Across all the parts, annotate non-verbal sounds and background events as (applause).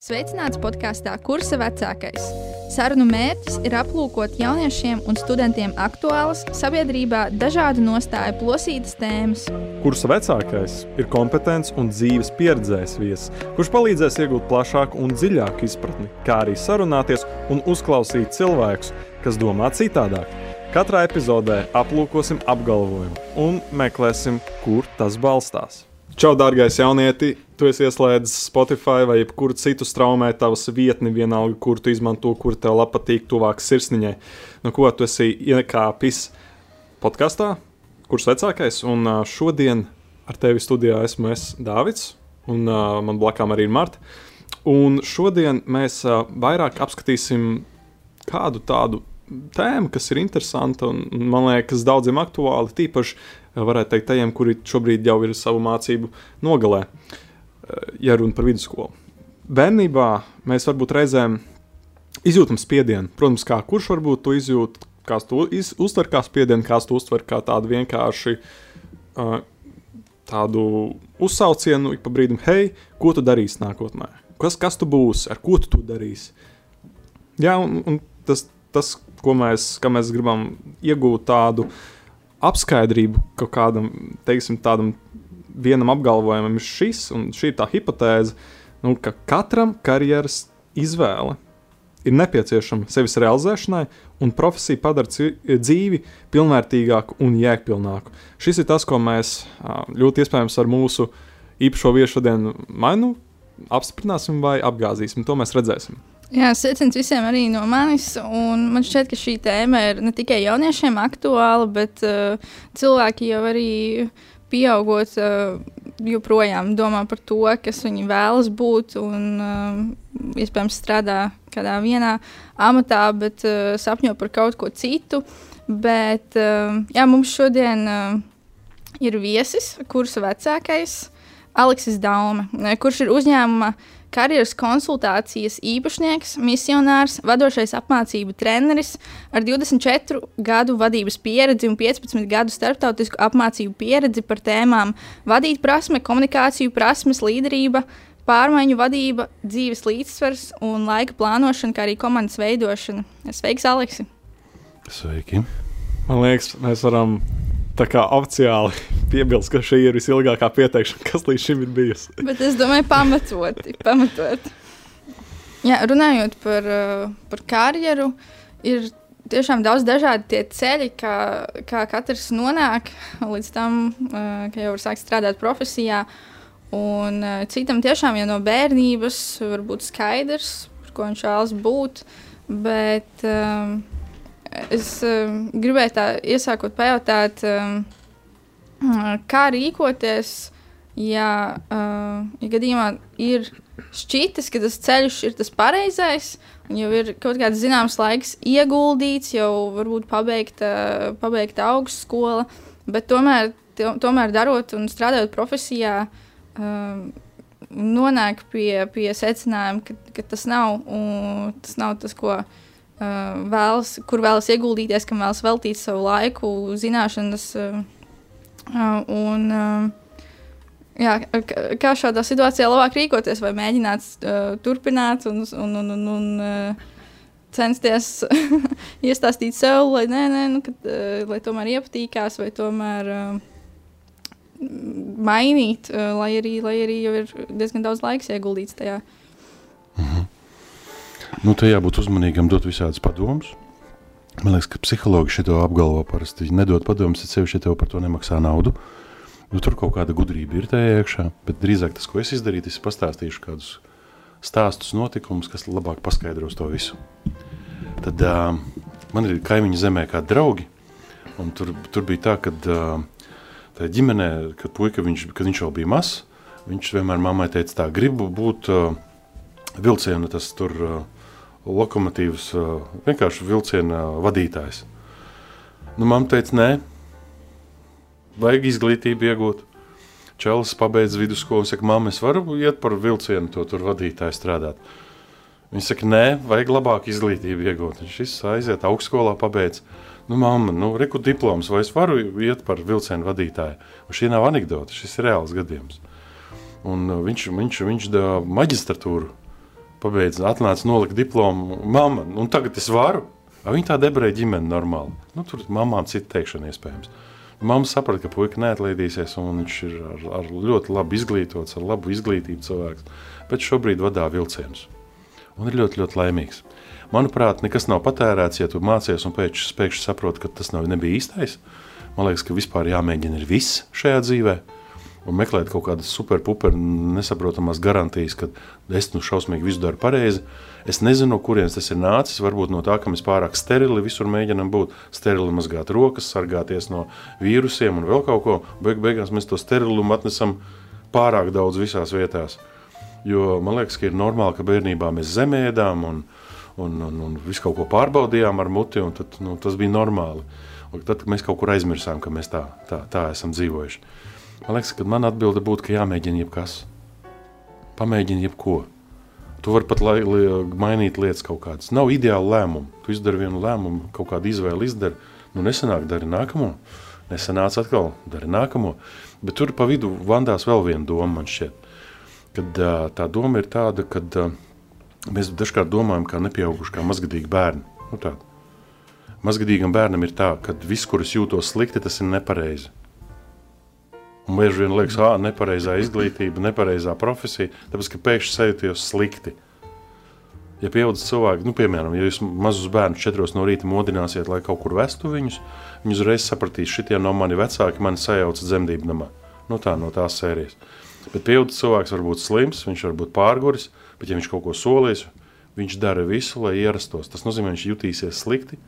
Sveicināts podkāstā Kursa vecākais. Sarunu mērķis ir aplūkot jauniešiem un studentiem aktuālas, sabiedrībā dažādu nostāju plosītas tēmas. Kursa vecākais ir kompetents un dzīves pieredzējis viesis, kurš palīdzēs iegūt plašāku un dziļāku izpratni, kā arī sarunāties un uzklausīt cilvēkus, kas domā citādāk. Katrā epizodē aplūkosim apgalvojumu un meklēsim, kur tas balstās. Čau, dārgais jaunieti! Tu esi ieslēdzis Spotify vai jebkuru citu straumē, tavas vietni, vienalga, kur tu izmanto, kur tev patīk, tuvāk sirsniņai. Nu, ko tu esi iekāpis podkāstā, kurš vecākais? Un šodien ar tevi studijā esmu es, Dārvids, un uh, man blakām arī ir Marta. Un šodien mēs uh, vairāk apskatīsim kādu tādu tēmu, kas ir interesanta un, man liekas, daudziem aktuāli. Tīpaši varētu teikt, tajiem, kuri šobrīd jau ir savu mācību nogalē, eh, ja runa par vidusskolu. Bērnībā mēs varbūt reizēm izjūtam spiedienu. Protams, kā kurš varbūt to izjūt, kāds to iz, uztver kā spiedienu, kāds to uztver kā tādu vienkārši uh, tādu uzsaucienu, ik pa brīdim, hei, ko tu darīsi nākotnē? Kas, kas tu būsi, ar ko tu to darīsi? Jā, un, un tas, tas ko mēs, mēs gribam iegūt tādu uh, apskaidrību kaut kādam, teiksim, tādam vienam apgalvojumam ir šis, un šī ir tā hipotēze, nu, ka katram karjeras izvēle ir nepieciešama sevis realizēšanai, un profesija padara dzīvi pilnvērtīgāku un jēgpilnāku. Šis ir tas, ko mēs ļoti iespējams ar mūsu īpašo viesu šodien mainu apstiprināsim vai apgāzīsim. To mēs redzēsim. Jā, sveiciens visiem arī no manis. Man šķiet, ka šī tēma ir ne tikai jauniešiem aktuāla, bet uh, cilvēki jau arī pieaugot, uh, joprojām domā par to, kas viņi vēlas būt. Un, uh, iespējams, strādā kādā vienā amatā, bet uh, sapņo par kaut ko citu. Bet uh, jā, mums šodien uh, ir viesis, kurš vecākais Aleksis Daume, kurš ir uzņēmuma karjeras konsultācijas īpašnieks, misionārs, vadošais apmācību treneris ar 24 gadu vadības pieredzi un 15 gadu starptautisku apmācību pieredzi par tēmām vadīt prasme, komunikāciju prasmes, līderība, pārmaiņu vadība, dzīves līdzsvars un laika plānošana, kā arī komandas veidošana. Sveiks, Aleksi! Sveiki! Man liekas, mēs varam tā kā oficiāli (laughs) piebilst, ka šī ir visilgākā pieteikšana, kas līdz šim ir bijusi. Bet es domāju, pamatoti. pamatoti. Jā, runājot par, uh, par karjeru, ir tiešām daudz dažādi tie ceļi, kā, kā katrs nonāk līdz tam, uh, ka jau var sākt strādāt profesijā. Un uh, citam tiešām jau no bērnības var būt skaidrs, par ko viņš vēlas būt. Bet, um, Es um, gribēju tā iesākot pajautāt, um, kā rīkoties, ja, uh, ja gadījumā ir šķitas, ka tas ceļš ir tas pareizais, un jau ir kaut kāds zināms laiks ieguldīts, jau varbūt pabeigta, pabeigta augstskola, bet tomēr, tomēr darot un strādājot profesijā, um, nonāk pie, pie secinājuma, ka, ka tas, nav, tas nav tas, ko uh, vēlas, kur vēlas ieguldīties, kam vēlas veltīt savu laiku, zināšanas. Uh, un, uh, jā, kā šādā situācijā labāk rīkoties, vai mēģināt turpināt un, un, un, un, un censties (laughs) iestāstīt sev, lai, nē, nē, nu, kad, lai tomēr iepatīkās, vai tomēr mainīt, lai, arī, lai arī jau ir diezgan daudz laiks ieguldīts tajā. Mhm. Nu, te jābūt uzmanīgam, dot visādus padomus. Man liekas, ka psihologi šo apgalvo parasti. Viņi nedod padomus, ja sevišķi tev par to nemaksā naudu. Nu, tur kaut kāda gudrība ir tajā iekšā, bet drīzāk tas, ko es izdarīju, es pastāstīšu kādus stāstus, notikumus, kas labāk paskaidros to visu. Tad uh, man ir kaimiņu zemē kādi draugi, un tur, tur bija tā, ka uh, ģimenē, kad puika, viņš, kad viņš vēl bija mazs, viņš vienmēr mammai teica tā, gribu būt uh, vilciena tas tur uh, lokomotīvas, vienkārši vilciena vadītājs. Nu, Māma teica, nē, vajag izglītību iegūt. Čelis pabeidz vidusskolu un saka, māma, es varu iet par vilcienu, to tur vadītāju strādāt. Viņa saka, nē, vajag labāku izglītību iegūt. Viņš aiziet augstskolā, pabeidz. Nu, mamma, nu, reku diploms, vai es varu iet par vilcienu vadītāju? Un šī nav anekdote, šis ir reāls gadījums. Un viņš, viņš, viņš da maģistratūru pabeidzu, atnācu, noliku diplomu, mamma, un tagad es varu. A viņa tā debrēja ģimeni normāli. Nu, tur mamām cita teikšana iespējams. Mamma saprata, ka puika neatlaidīsies, un viņš ir ar, ar ļoti labi izglītots, ar labu izglītību cilvēks, bet šobrīd vadā vilcienus. Un ir ļoti, ļoti laimīgs. Manuprāt, nekas nav patērēts, ja tu mācies un pēkšņi saproti, ka tas nav, nebija īstais. Man liekas, ka vispār jāmēģina ir viss šajā dzīvēm un meklēt kaut kādas superpuper nesaprotamās garantijas, ka es nu šausmīgi visu daru pareizi. Es nezinu, no kurienes tas ir nācis. Varbūt no tā, ka mēs pārāk sterili visur mēģinām būt, sterili mazgāt rokas, sargāties no vīrusiem un vēl kaut ko. Beig beigās mēs to sterilumu atnesam pārāk daudz visās vietās. Jo man liekas, ka ir normāli, ka bērnībā mēs zemēdām un, un, un, un visu kaut ko pārbaudījām ar muti, un tad, nu, tas bija normāli. Un tad mēs kaut kur aizmirsām, ka mēs tā, tā, tā esam dzīvojuši. Man liekas, ka man atbilde būtu, ka jāmēģina jebkas. Pamēģini jebko. Tu vari pat lai, lai, mainīt lietas kaut kādas. Nav ideāla lēmuma. Tu izdari vienu lēmumu, kaut kādu izvēli izdari. Nu, nesenāk dari nākamo. Nesenāca atkal, dari nākamo. Bet tur pa vidu vandās vēl viena doma, man šķiet. Kad, tā doma ir tāda, ka mēs dažkārt domājam, kā nepieauguši, kā mazgadīgi bērni. Nu, tāda. Mazgadīgam bērnam ir tā, ka viss, kur es jūtos slikti, tas ir nepareizi. Un bieži vien liekas, ka nepareizā izglītība, nepareizā profesija, tāpēc ka pēkšņi sajūties slikti. Ja pieaugušas cilvēki, nu, piemēram, ja jūs mazus bērnus četros no rīta modināsiet, lai kaut kur vestu viņus, viņi uzreiz sapratīs, šitie no mani vecāki mani sajauca dzemdību namā. Nu, tā no tās sērijas. Bet pieaugušas cilvēks var būt slims, viņš var būt pārguris, bet ja viņš kaut ko solīs, viņš dara visu, lai ierastos. Tas nozīmē, viņš jutīsies slikti,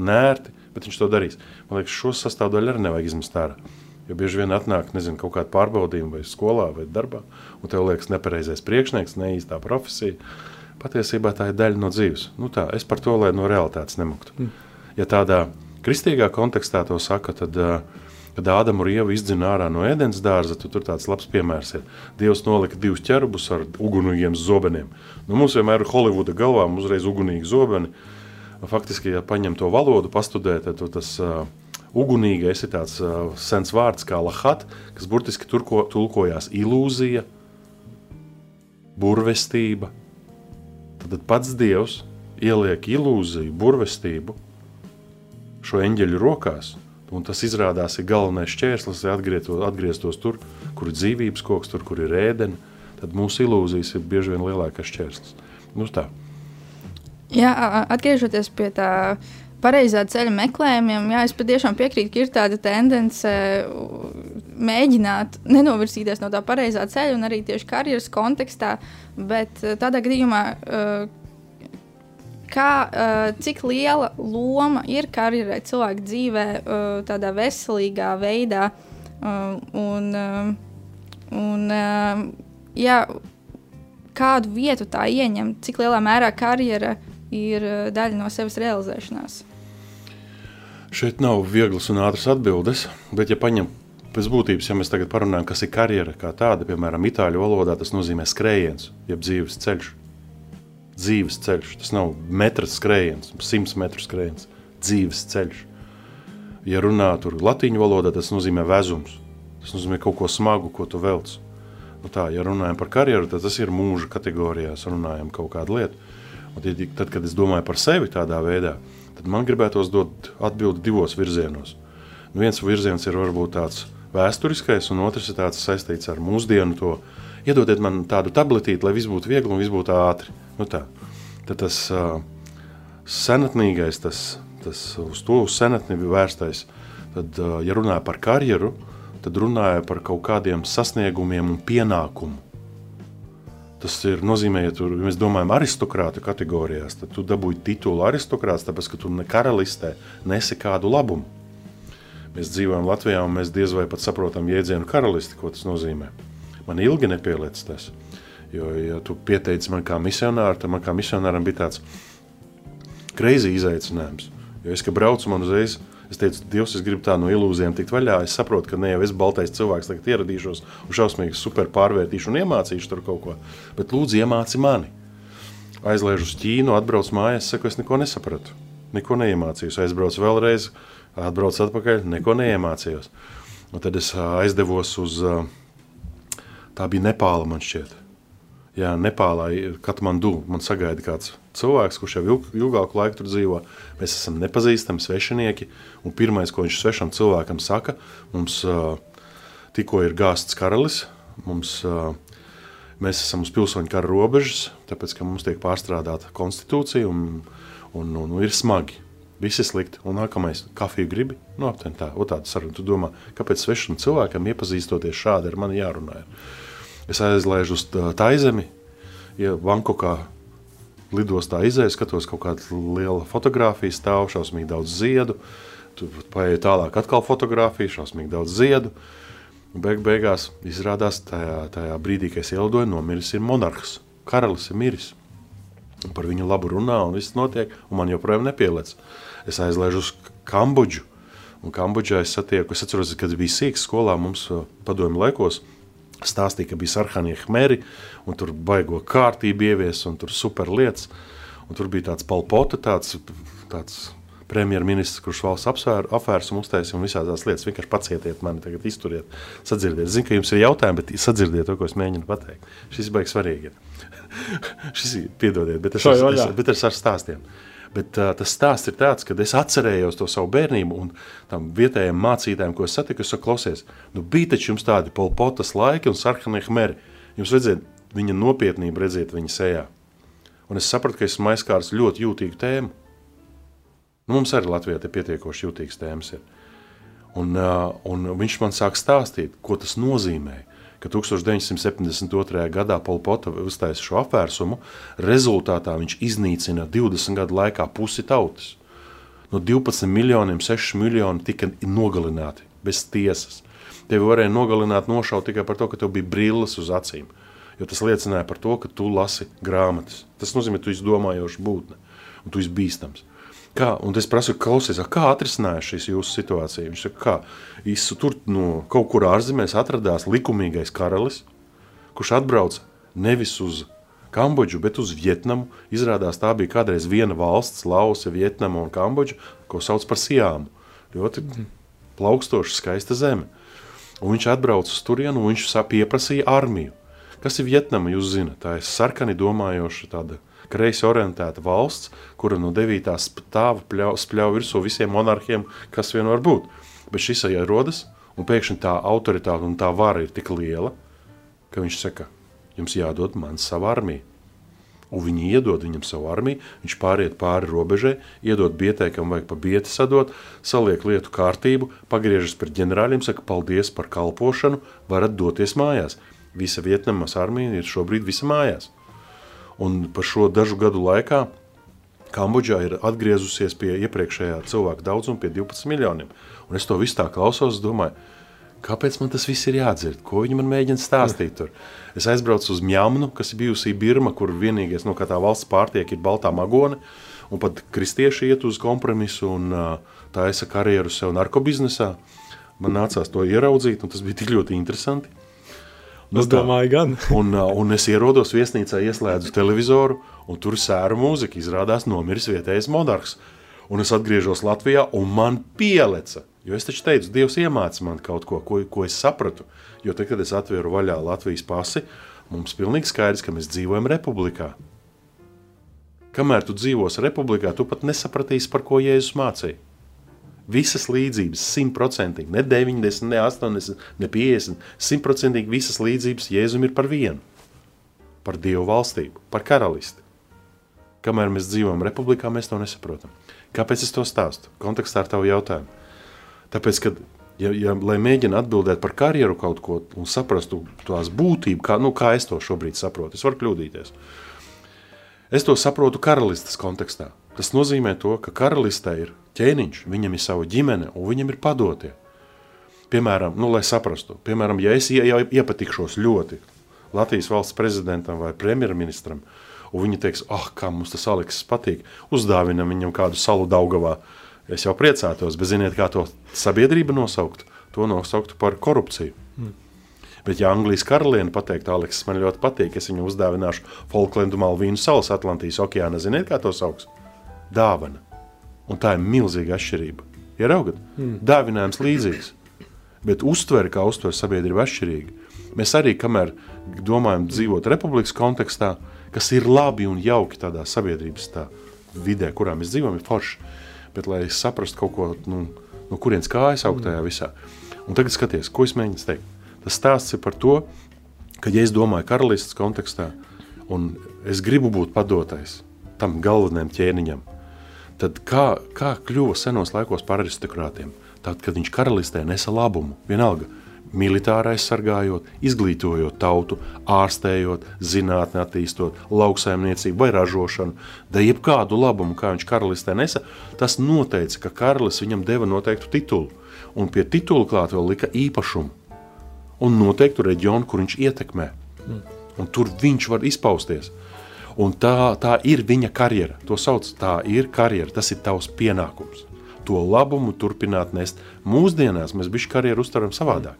nērti, bet viņš to darīs. Man liekas, šo sastāvdaļu arī nevajag izmest ārā. Jo bieži vien atnāk nezinu, kaut kāda pārbaudījuma, vai skolā, vai darbā, un tev liekas, nepareizais priekšnieks, ne īstā profesija. Patiesībā tā ir daļa no dzīves. Nu tā, es par to, lai no realitātes nemuktu. Mm. Ja tādā kristīgā kontekstā to saka, tad, kad Ādama un Ieva izdzina ārā no ēdienas dārza, tad tur tāds labs piemērs ir. Dievs nolika divus ķerbus ar ugunīgiem zobeniem. Nu, mums vienmēr ir Holivuda galvā, uzreiz ugunīgi zobeni. Faktiski, ja paņem to valodu, pastudē, tad tas uh, ugunīgais ir tāds uh, sens vārds kā lahat, kas burtiski turko, tulkojās ilūzija, burvestība. Tad pats Dievs ieliek ilūziju, burvestību šo eņģeļu rokās, un tas izrādās ir galvenais šķērslis, lai atgrieztos, atgrieztos tur, kur ir dzīvības koks, tur, kur ir ēdena. Tad mūsu ilūzijas ir bieži vien lielākais šķērslis. Nu, tā. Jā, atgriežoties pie tā pareizā ceļa meklējumiem, jā, es patiešām piekrītu, ka ir tāda tendence mēģināt nenovirzīties no tā pareizā ceļa, un arī tieši karjeras kontekstā. Bet eh, tādā gadījumā, eh, kā, cik liela loma ir karjerai cilvēka dzīvē, tādā veselīgā veidā, un, un jā, kādu vietu tā ieņem, cik lielā mērā karjera ir daļa no sevis realizēšanās. Šeit nav vieglas un ātras atbildes, bet, ja paņem pēc būtības, ja mēs tagad parunājam, kas ir karjera kā tāda, piemēram, itāļu valodā, tas nozīmē skrējiens, jeb dzīves ceļš. Dzīves ceļš. Tas nav metrs skrējiens, simts metru skrējiens. Dzīves ceļš. Ja runā tur latīņu valodā, tas nozīmē vezums. Tas nozīmē kaut ko smagu, ko tu velc. Nu tā, ja runājam par karjeru, tad tas ir mūža kategorijās, runājam kaut kādu lietu. Un tad, kad es domāju par sevi tādā veidā, tad man gribētos dot atbildi divos virzienos. Nu, viens virziens ir varbūt tāds vēsturiskais, un otrs ir tāds saistīts ar mūsdienu. To. Iedodiet man tādu tabletīti, lai viss būtu viegli un viss būtu ātri. Nu, tā. Tad tas uh, senatnīgais, tas, tas uz to uz senatni vērstais. Tad, uh, ja runāja par karjeru, tad runāja par kaut kādiem sasniegumiem un pienākumu. Tas ir nozīmē, ja, tur, ja mēs domājam aristokrātu kategorijās, tad tu dabūji titulu aristokrāts, tāpēc, ka tu ne karalistē nesi kādu labumu. Mēs dzīvojam Latvijā, un mēs diez vai pat saprotam jēdzienu karalisti, ko tas nozīmē. Man ilgi nepieliec tas, jo, ja tu pieteici man kā misionāru, tad man kā misionāram bija tāds kreizi izaicinājums. Jo es, ka braucu man uzreiz, Es teicu, Dievs, es gribu tā no ilūzijām tikt vaļā. Es saprotu, ka ne jau es baltais cilvēks tagad ieradīšos un šausmīgi super pārvērtīšu un iemācīšu tur kaut ko. Bet lūdzu, iemāci mani. Aizliežu uz Ķīnu, atbraucu mājās, saku, es neko nesapratu. Neko neiemācījos. Aizbraucu vēlreiz, atbraucu atpakaļ, neko neiemācījos. Un tad es aizdevos uz, tā bija Nepāla man šķiet. Jā, Nepālā Katmandu man sagaida kāds cilvēks, kurš jau ilg, ilgāku laiku tur dzīvo. Mēs esam nepazīstami svešinieki. Un pirmais, ko viņš svešam cilvēkam saka, mums uh, tikko ir gāzts karalis. Mums, uh, mēs esam uz pilsoņu kara robežas, tāpēc ka mums tiek pārstrādāta konstitūcija un, un, un, un ir smagi. Viss ir slikti. Un nākamais, kafiju gribi? Nu, aptuveni tā, tāda saruna. Tu domā, kāpēc svešam cilvēkam iepazīstoties šādi ar mani jārunā? Es aizlaižu uz Taizemi, ja Bankokā lidostā izēju, skatos kaut kādu lielu fotografiju, stāv šausmīgi daudz ziedu. Tur paiet tālāk, atkal fotografija, šausmīgi daudz ziedu. Beig, beigās izrādās, tajā, tajā brīdī, kad es ielidoju, nomiris ir monarhs. Karalis ir miris. Un par viņu labu runā, un viss notiek, un man joprojām nepielēc. Es aizlaižu uz Kambodžu. Un Kambodžā es satieku, es atceros, kad bija sīks skolā, mums padomju laikos, stāstīja, ka bija sarkanie khmeri, un tur baigo kārtību ievies, un tur super lietas. Un tur bija tāds palpota, tāds, tāds premjerministrs, kurš valsts apsvēr, apvērs un uztaisīja un visādas tās lietas. Vienkārši pacietiet mani, tagad izturiet, sadzirdiet. Zinu, ka jums ir jautājumi, bet sadzirdiet to, ko es mēģinu pateikt. Šis baigs svarīgi. (laughs) Šis ir, piedodiet, bet es, es, es, bet es ar stāstiem. Bet uh, tas stāsts ir tāds, ka es atcerējos to savu bērnību, un tam vietējiem mācītājiem, ko es satiku, es saku, klausies, nu bija taču jums tādi polpotas laiki un sarkanie hmeri. Jums vajadzēja viņa nopietnību redzēt viņa sejā. Un es sapratu, ka esmu aizskārs ļoti jūtīgu tēmu. Nu, mums arī Latvijā ir pietiekoši jūtīgas tēmas. Ir. Un, uh, un viņš man sāk stāstīt, ko tas nozīmē ka 1972. gadā Polpota uztaisīja šo apvērsumu, rezultātā viņš iznīcina 20 gadu laikā pusi tautas. No 12 miljoniem 6 miljoni tika nogalināti bez tiesas. Tevi varēja nogalināt, nošaut tikai par to, ka tev bija brilles uz acīm. Jo tas liecināja par to, ka tu lasi grāmatas. Tas nozīmē, ka tu esi domājošs būtne un tu esi bīstams. Kā, un es prasu, klausies, kā atrisinājās šīs jūsu situācija? Viņš saka, kā īsu tur no kaut kur ārzemēs atradās likumīgais karalis, kurš atbrauca nevis uz Kambodžu, bet uz Vietnamu. Izrādās tā bija kādreiz viena valsts, Lausa, Vietnama un Kambodža, ko sauc par Sijāmu. Ļoti plaukstoša, skaista zeme. Un viņš atbrauca uz turienu, un viņš pieprasīja armiju. Kas ir Vietnama, jūs zināt? Tā ir sarkani domājoša tāda kreisi orientēta valsts, kura no 9. stāva spļauj virsū visiem monarhiem, kas vien var būt. Bet šis ierodas, un pēkšņi tā autoritāte un tā vara ir tik liela, ka viņš saka, jums jādod man savu armiju. Un viņi iedod viņam savu armiju, viņš pāriet pāri robežai, iedod bietē, kam vajag pa bieti sadot, saliek lietu kārtību, pagriežas pret ģenerāļiem, saka paldies par kalpošanu, varat doties mājās. Visa Vietnamas armija ir šobrīd visa mājās. Un par šo dažu gadu laikā Kambodžā ir atgriezusies pie iepriekšējā cilvēka daudzuma, pie 12 miljoniem. Un es to visu tā klausos, domāju, kāpēc man tas viss ir jādzird, ko viņi man mēģina stāstīt. Tur. Es aizbraucu uz Mjāmnu, kas ir bijusi Birma, kur vienīgais no kā tā valsts pārtiek ir baltā magone. Un pat kristieši iet uz kompromisu un taisa karjeru sev narkobiznesā. Man nācās to ieraudzīt, un tas bija tik ļoti interesanti. Nu, es domāju, gan. (laughs) un, un es ierodos viesnīcā, ieslēdzu televizoru, un tur sēra mūzika. Izrādās, nomiris vietējais monarhs. Un es atgriežos Latvijā, un man pieleca. Jo es taču teicu, Dievs iemācīja man kaut ko, ko, ko es sapratu. Jo tad, kad es atvēru vaļā Latvijas pasi, mums pilnīgi skaidrs, ka mēs dzīvojam republikā. Kamēr tu dzīvosi republikā, tu pat nesapratīsi, par ko Jēzus mācīja. Visas līdzības, simtprocentīgi, ne 90, ne 80, ne 50, simtprocentīgi visas līdzības Jēzum ir par vienu. Par Dievu valstību, par karalisti. Kamēr mēs dzīvojam republikā, mēs to nesaprotam. Kāpēc es to stāstu? Kontekstā ar tavu jautājumu. Tāpēc, kad, ja, ja, lai mēģinātu atbildēt par karjeru kaut ko un saprastu tās būtību, kā, nu, kā es to šobrīd saprotu, es varu kļūdīties. Es to saprotu karalistas kontekstā. Tas nozīmē to, ka karalistē ir ķēniņš, viņam ir sava ģimene un viņam ir padotie. Piemēram, nu, lai saprastu, piemēram, ja es iepatikšos ļoti Latvijas valsts prezidentam vai premjerministram, un viņi teiks, ah, kā mums tas Aleksis patīk, uzdāvinam viņam kādu salu Daugavā, es jau priecātos, bet ziniet, kā to sabiedrība nosaukt? To nosauktu par korupciju. Mm. Bet, ja Anglijas karaliene pateikt, Aleksis, man ļoti patīk, es viņu uzdāvināšu Falklendu Malvīnu salas Atlantijas okeāna, ziniet, kā to sauks? Dāvana. Un tā ir milzīga atšķirība. Ieraugat, mm. dāvinājums līdzīgs, bet uztvere, kā uztver sabiedrība, atšķirīga. Mēs arī, kamēr domājam dzīvot republikas kontekstā, kas ir labi un jauki tādā sabiedrības tā vidē, kurā mēs dzīvojam, ir forši. Bet, lai saprastu kaut ko, nu, no kurienes kājas augt tajā visā. Un tagad skaties, ko es mēģinu teikt. Tas stāsts ir par to, ka, ja es domāju karalistas kontekstā, un es gribu būt padotais tam galvenajam ķēniņam, tad kā, kā kļuva senos laikos par aristokrātiem? Tad, kad viņš karalistē nesa labumu, vienalga – militāri aizsargājot, izglītojot tautu, ārstējot, zinātnē attīstot, lauksaimniecību vai ražošanu, da jebkādu labumu, kā viņš karalistē nesa, tas noteica, ka karalis viņam deva noteiktu titulu, un pie titula klāt vēl lika īpašumu, un noteiktu reģionu, kur viņš ietekmē. Un tur viņš var izpausties. Un tā, tā ir viņa karjera. To sauc tā ir karjera, tas ir tavs pienākums. To labumu turpināt nest. Mūsdienās mēs bišķi karjeru uztveram savādāk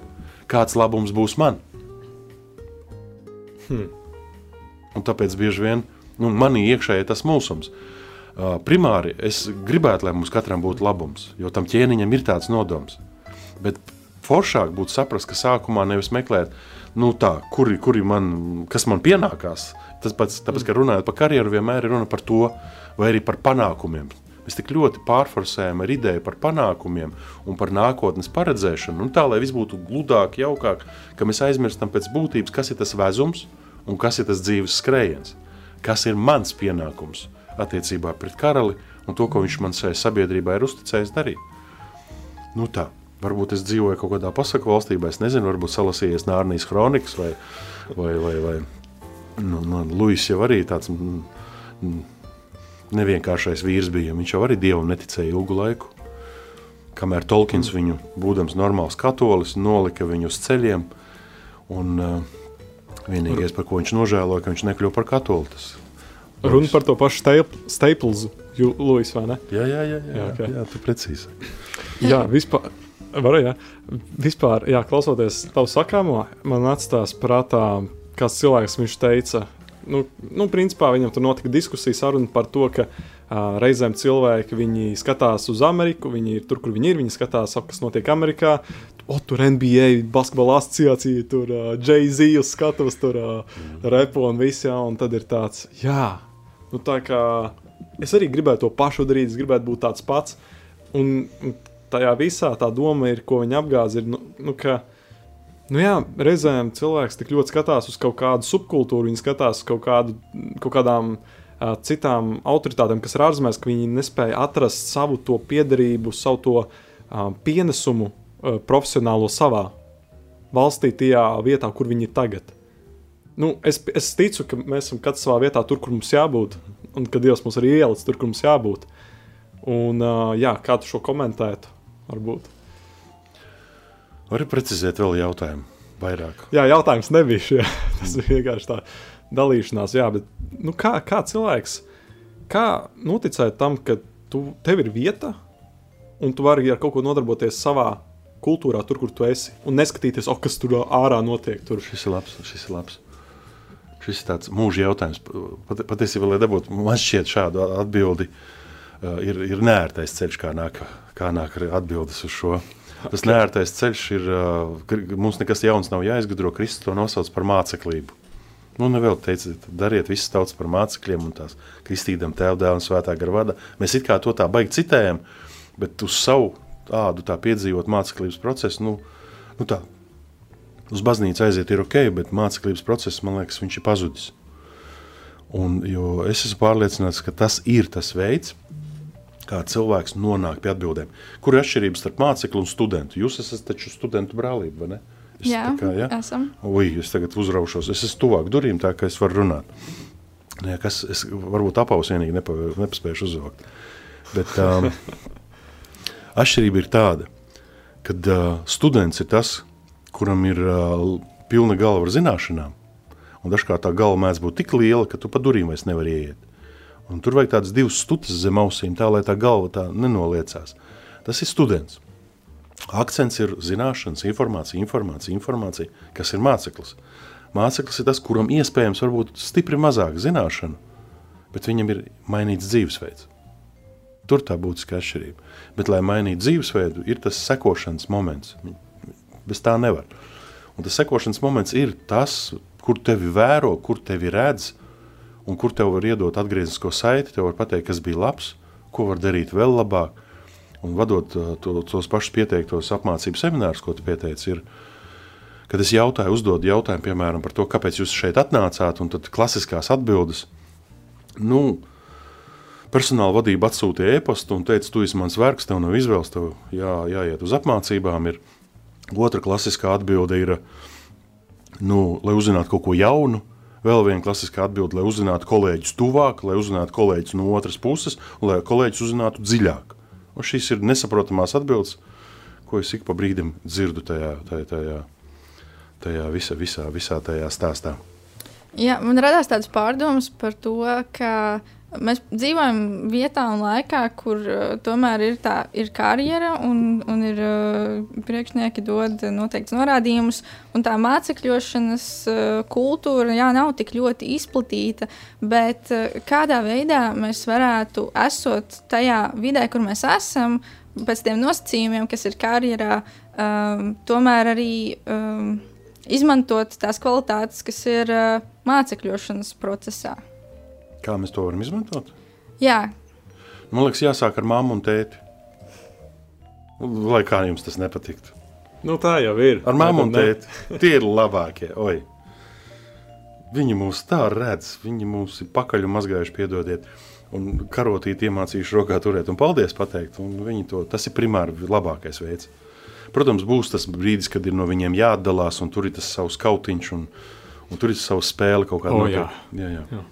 kāds labums būs man. Hmm. Un tāpēc bieži vien nu, manī iekšēji tas mūsums. Uh, primāri es gribētu, lai mums katram būtu labums, jo tam ķēniņam ir tāds nodoms. Bet foršāk būtu saprast, ka sākumā nevis meklēt, nu tā, kuri, kuri man, kas man pienākās. Tas pats, tāpēc, ka runājot par karjeru, vienmēr ir runa par to, vai arī par panākumiem. Mēs tik ļoti pārforsējam ar ideju par panākumiem un par nākotnes paredzēšanu, un tā, lai viss būtu gludāk, jaukāk, ka mēs aizmirstam pēc būtības, kas ir tas vezums un kas ir tas dzīves skrējiens, kas ir mans pienākums attiecībā pret karali un to, ko viņš man šajā sabiedrībā ir uzticējis darīt. Nu tā, varbūt es dzīvoju kaut kādā pasaku valstībā, es nezinu, varbūt salasījies Nārnijas kronikas vai, vai, vai, vai nu, nu, Luis jau arī tāds... Mm, mm, nevienkāršais vīrs bija. Viņš jau arī dievam neticēja ilgu laiku. Kamēr Tolkiens viņu, būdams normāls katolis, nolika viņu uz ceļiem. Un, uh, vienīgais, par ko viņš nožēloja, ka viņš nekļuva par katoli. Tas Runa par to pašu Staplesu, Lūis, vai ne? Jā, jā, jā, jā, jā, okay. jā tu precīzi. jā, vispār, var, jā. vispār, jā, klausoties tavu sakāmo, man atstās prātā, kāds cilvēks viņš teica, nu, nu, principā viņam tur notika diskusija, saruna par to, ka uh, reizēm cilvēki skatās uz Ameriku, viņi ir tur, kur viņi ir, viņi skatās, ap, kas notiek Amerikā. O, tur NBA, basketbola asociācija, tur uh, Jay-Z uz skatuves, tur uh, repo un viss, jā, un tad ir tāds, jā, nu tā kā es arī gribētu to pašu darīt, es gribētu būt tāds pats, un, tajā visā tā doma ir, ko viņi apgāz, ir, nu, nu ka, uh, Nu jā, reizēm cilvēks tik ļoti skatās uz kaut kādu subkultūru, viņi skatās uz kaut, kādu, kaut kādām uh, citām autoritātēm, kas ir ārzemēs, ka viņi nespēja atrast savu to piederību, savu to uh, pienesumu uh, profesionālo savā valstī, tajā vietā, kur viņi ir tagad. Nu, es, es ticu, ka mēs esam katrs savā vietā, tur, kur mums jābūt, un ka Dievs mums ir ielicis tur, kur mums jābūt. Un, uh, jā, kā tu šo komentētu? Varbūt. Vari precizēt vēl jautājumu vairāk? Jā, jautājums nebija šie. (laughs) Tas bija vienkārši tā dalīšanās. Jā, bet nu, kā, kā cilvēks, kā noticēt tam, ka tu, tev ir vieta un tu vari ar kaut ko nodarboties savā kultūrā, tur, kur tu esi, un neskatīties, oh, kas tur ārā notiek. Tur. Šis ir labs, šis ir labs. Šis ir tāds mūža jautājums. Pat, patiesībā, lai dabūtu, man šķiet šādu atbildi, uh, ir, ir nērtais ceļš, kā nāk, kā nāk atbildes uz šo. Tas neērtais ceļš ir, mums nekas jauns nav jāizgudro. Kristus to nosauc par māceklību. Nu, nevēl teica, dariet visus tautas par mācekļiem un tās kristīdam un svētā gara vada. Mēs it kā to tā baigi citējam, bet uz savu tādu tā piedzīvot māceklības procesu, nu, nu tā, uz baznīcu aiziet ir ok, bet māceklības process, man liekas, viņš ir pazudis. Un, jo es esmu pārliecināts, ka tas ir tas veids, kā cilvēks nonāk pie atbildēm. Kur ir atšķirība starp mācekli un studentu? Jūs esat taču studentu brālība, vai ne? Es jā, kā, ja? esam. Ui, es tagad uzraušos. Es esmu tuvāk durvīm, tā ka es varu runāt. Ja, kas, es varbūt apausienīgi nepa, nepaspējuši uzvilkt. Bet um, (laughs) atšķirība ir tāda, ka uh, students ir tas, kuram ir uh, pilna galva ar zināšanām. Un dažkārt tā galva mēdz būt tik liela, ka tu pa durvīm vairs nevari ieiet. Un tur vajag tādas divas stutas zem ausīm, tā lai tā galva tā nenoliecās. Tas ir students. Akcents ir zināšanas, informācija, informācija, informācija, kas ir māceklis. Māceklis ir tas, kuram iespējams varbūt stipri mazāk zināšanu, bet viņam ir mainīts dzīvesveids. Tur tā būtiska atšķirība. Bet, lai mainītu dzīvesveidu, ir tas sekošanas moments. Bez tā nevar. Un tas sekošanas moments ir tas, kur tevi vēro, kur tevi redz, un kur tev var iedot atgrieznisko saiti, tev var pateikt, kas bija labs, ko var darīt vēl labāk. Un vadot uh, to, tos pašus pieteiktos apmācību seminārus, ko tu pieteici, ir, kad es jautāju, uzdodu jautājumu, piemēram, par to, kāpēc jūs šeit atnācāt, un tad klasiskās atbildes, nu, personāla vadība atsūtīja e-pastu un teica, tu esi mans vergs, tev nav izvēles, tev jā, jāiet uz apmācībām. Ir. Otra klasiskā atbilde ir, nu, lai uzzinātu kaut ko jaunu. Vēl viena klasiskā atbilde, lai uzzinātu kolēģus tuvāk, lai uzzinātu kolēģus no otras puses, un lai kolēģus uzzinātu dziļāk. Un šīs ir nesaprotamās atbildes, ko es ik pa brīdim dzirdu tajā, tajā, tajā, tajā visā, visā, visā tajā stāstā. Jā, man radās tāds pārdoms par to, ka Mēs dzīvojam vietā un laikā, kur uh, tomēr ir tā ir karjera un, un ir uh, priekšnieki dod noteikts norādījumus. Tā mācekļošanas uh, kultūra jā, nav tik ļoti izplatīta, bet uh, kādā veidā mēs varētu, esot tajā vidē, kur mēs esam, pēc tiem nosacījumiem, kas ir karjerā, um, tomēr arī um, izmantot tās kvalitātes, kas ir uh, mācekļošanas procesā. Kā mēs to varam izmantot? Jā. Man liekas, jāsāk ar mammu un tēti. Lai kā jums tas nepatiktu. Nu, tā jau ir. Ar mammu un tēti. Tie ir labākie. Oi. Viņi mūs tā redz, viņi mūs ir pakaļ mazgājuši, piedodiet. Un karotīti iemācījuši rokā turēt un paldies pateikt. Un viņi to, tas ir primāri labākais veids. Protams, būs tas brīdis, kad ir no viņiem jāatdalās, un tur ir tas savs kautiņš, un, un tur ir savs spēle kaut kāda. O, jā. Jā, jā. Jā.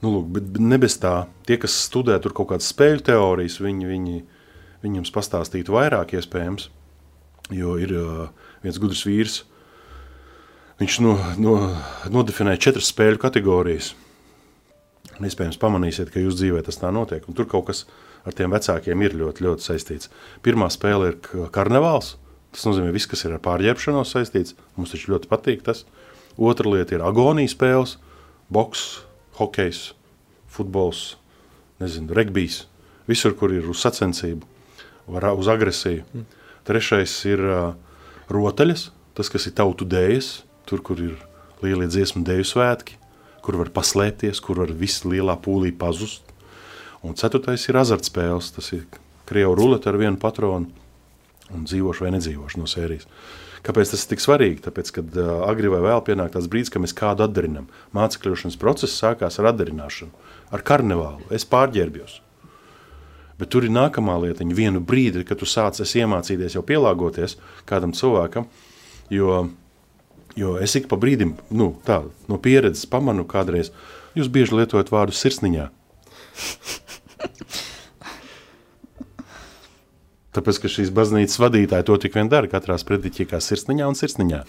Nu, lūk, bet, ne bez tā, tie, kas studē tur kaut kādas spēļu teorijas, viņi, viņi, viņi jums pastāstītu vairāk, iespējams. Jo ir uh, viens gudrs vīrs, viņš no, no, nodefinēja četras spēļu kategorijas. Un iespējams, pamanīsiet, ka jūsu dzīvē tas tā notiek. Un tur kaut kas ar tiem vecākiem ir ļoti, ļoti saistīts. Pirmā spēle ir karnevāls. Tas nozīmē, viss, kas ir ar pārģērbšanos saistīts. Mums taču ļoti patīk tas. Otra lieta ir agonija spēles, boks, hokejs, futbols, nezinu, regbijs. Visur, kur ir uz sacensību, var, uz agresiju. Mm. Trešais ir uh, rotaļas, tas, kas ir tautu dēļas, tur, kur ir lielie dziesmu dēļu svētki, kur var paslēpties, kur var viss lielā pūlī pazust. Un ceturtais ir azartspēles, tas ir krievu rulete ar vienu patronu un dzīvošu vai nedzīvošu no sērijas. Kāpēc tas ir tik svarīgi? Tāpēc, kad uh, agri vai vēl pienāk tas brīdis, kad mēs kādu atdarinām. Mācekļošanas process sākās ar atdarināšanu, ar karnevālu. Es pārģērbjos. Bet tur ir nākamā lieta, vienu brīdi, kad tu sāc iemācīties jau pielāgoties kādam cilvēkam, jo, jo es ik pa brīdim, nu, tā, no pieredzes pamanu kādreiz, jūs bieži lietojat vārdu sirsniņā. (laughs) Tāpēc, ka šīs baznīcas vadītāji to tik vien dara, katrā sprediķī kā sirsniņā un sirsniņā.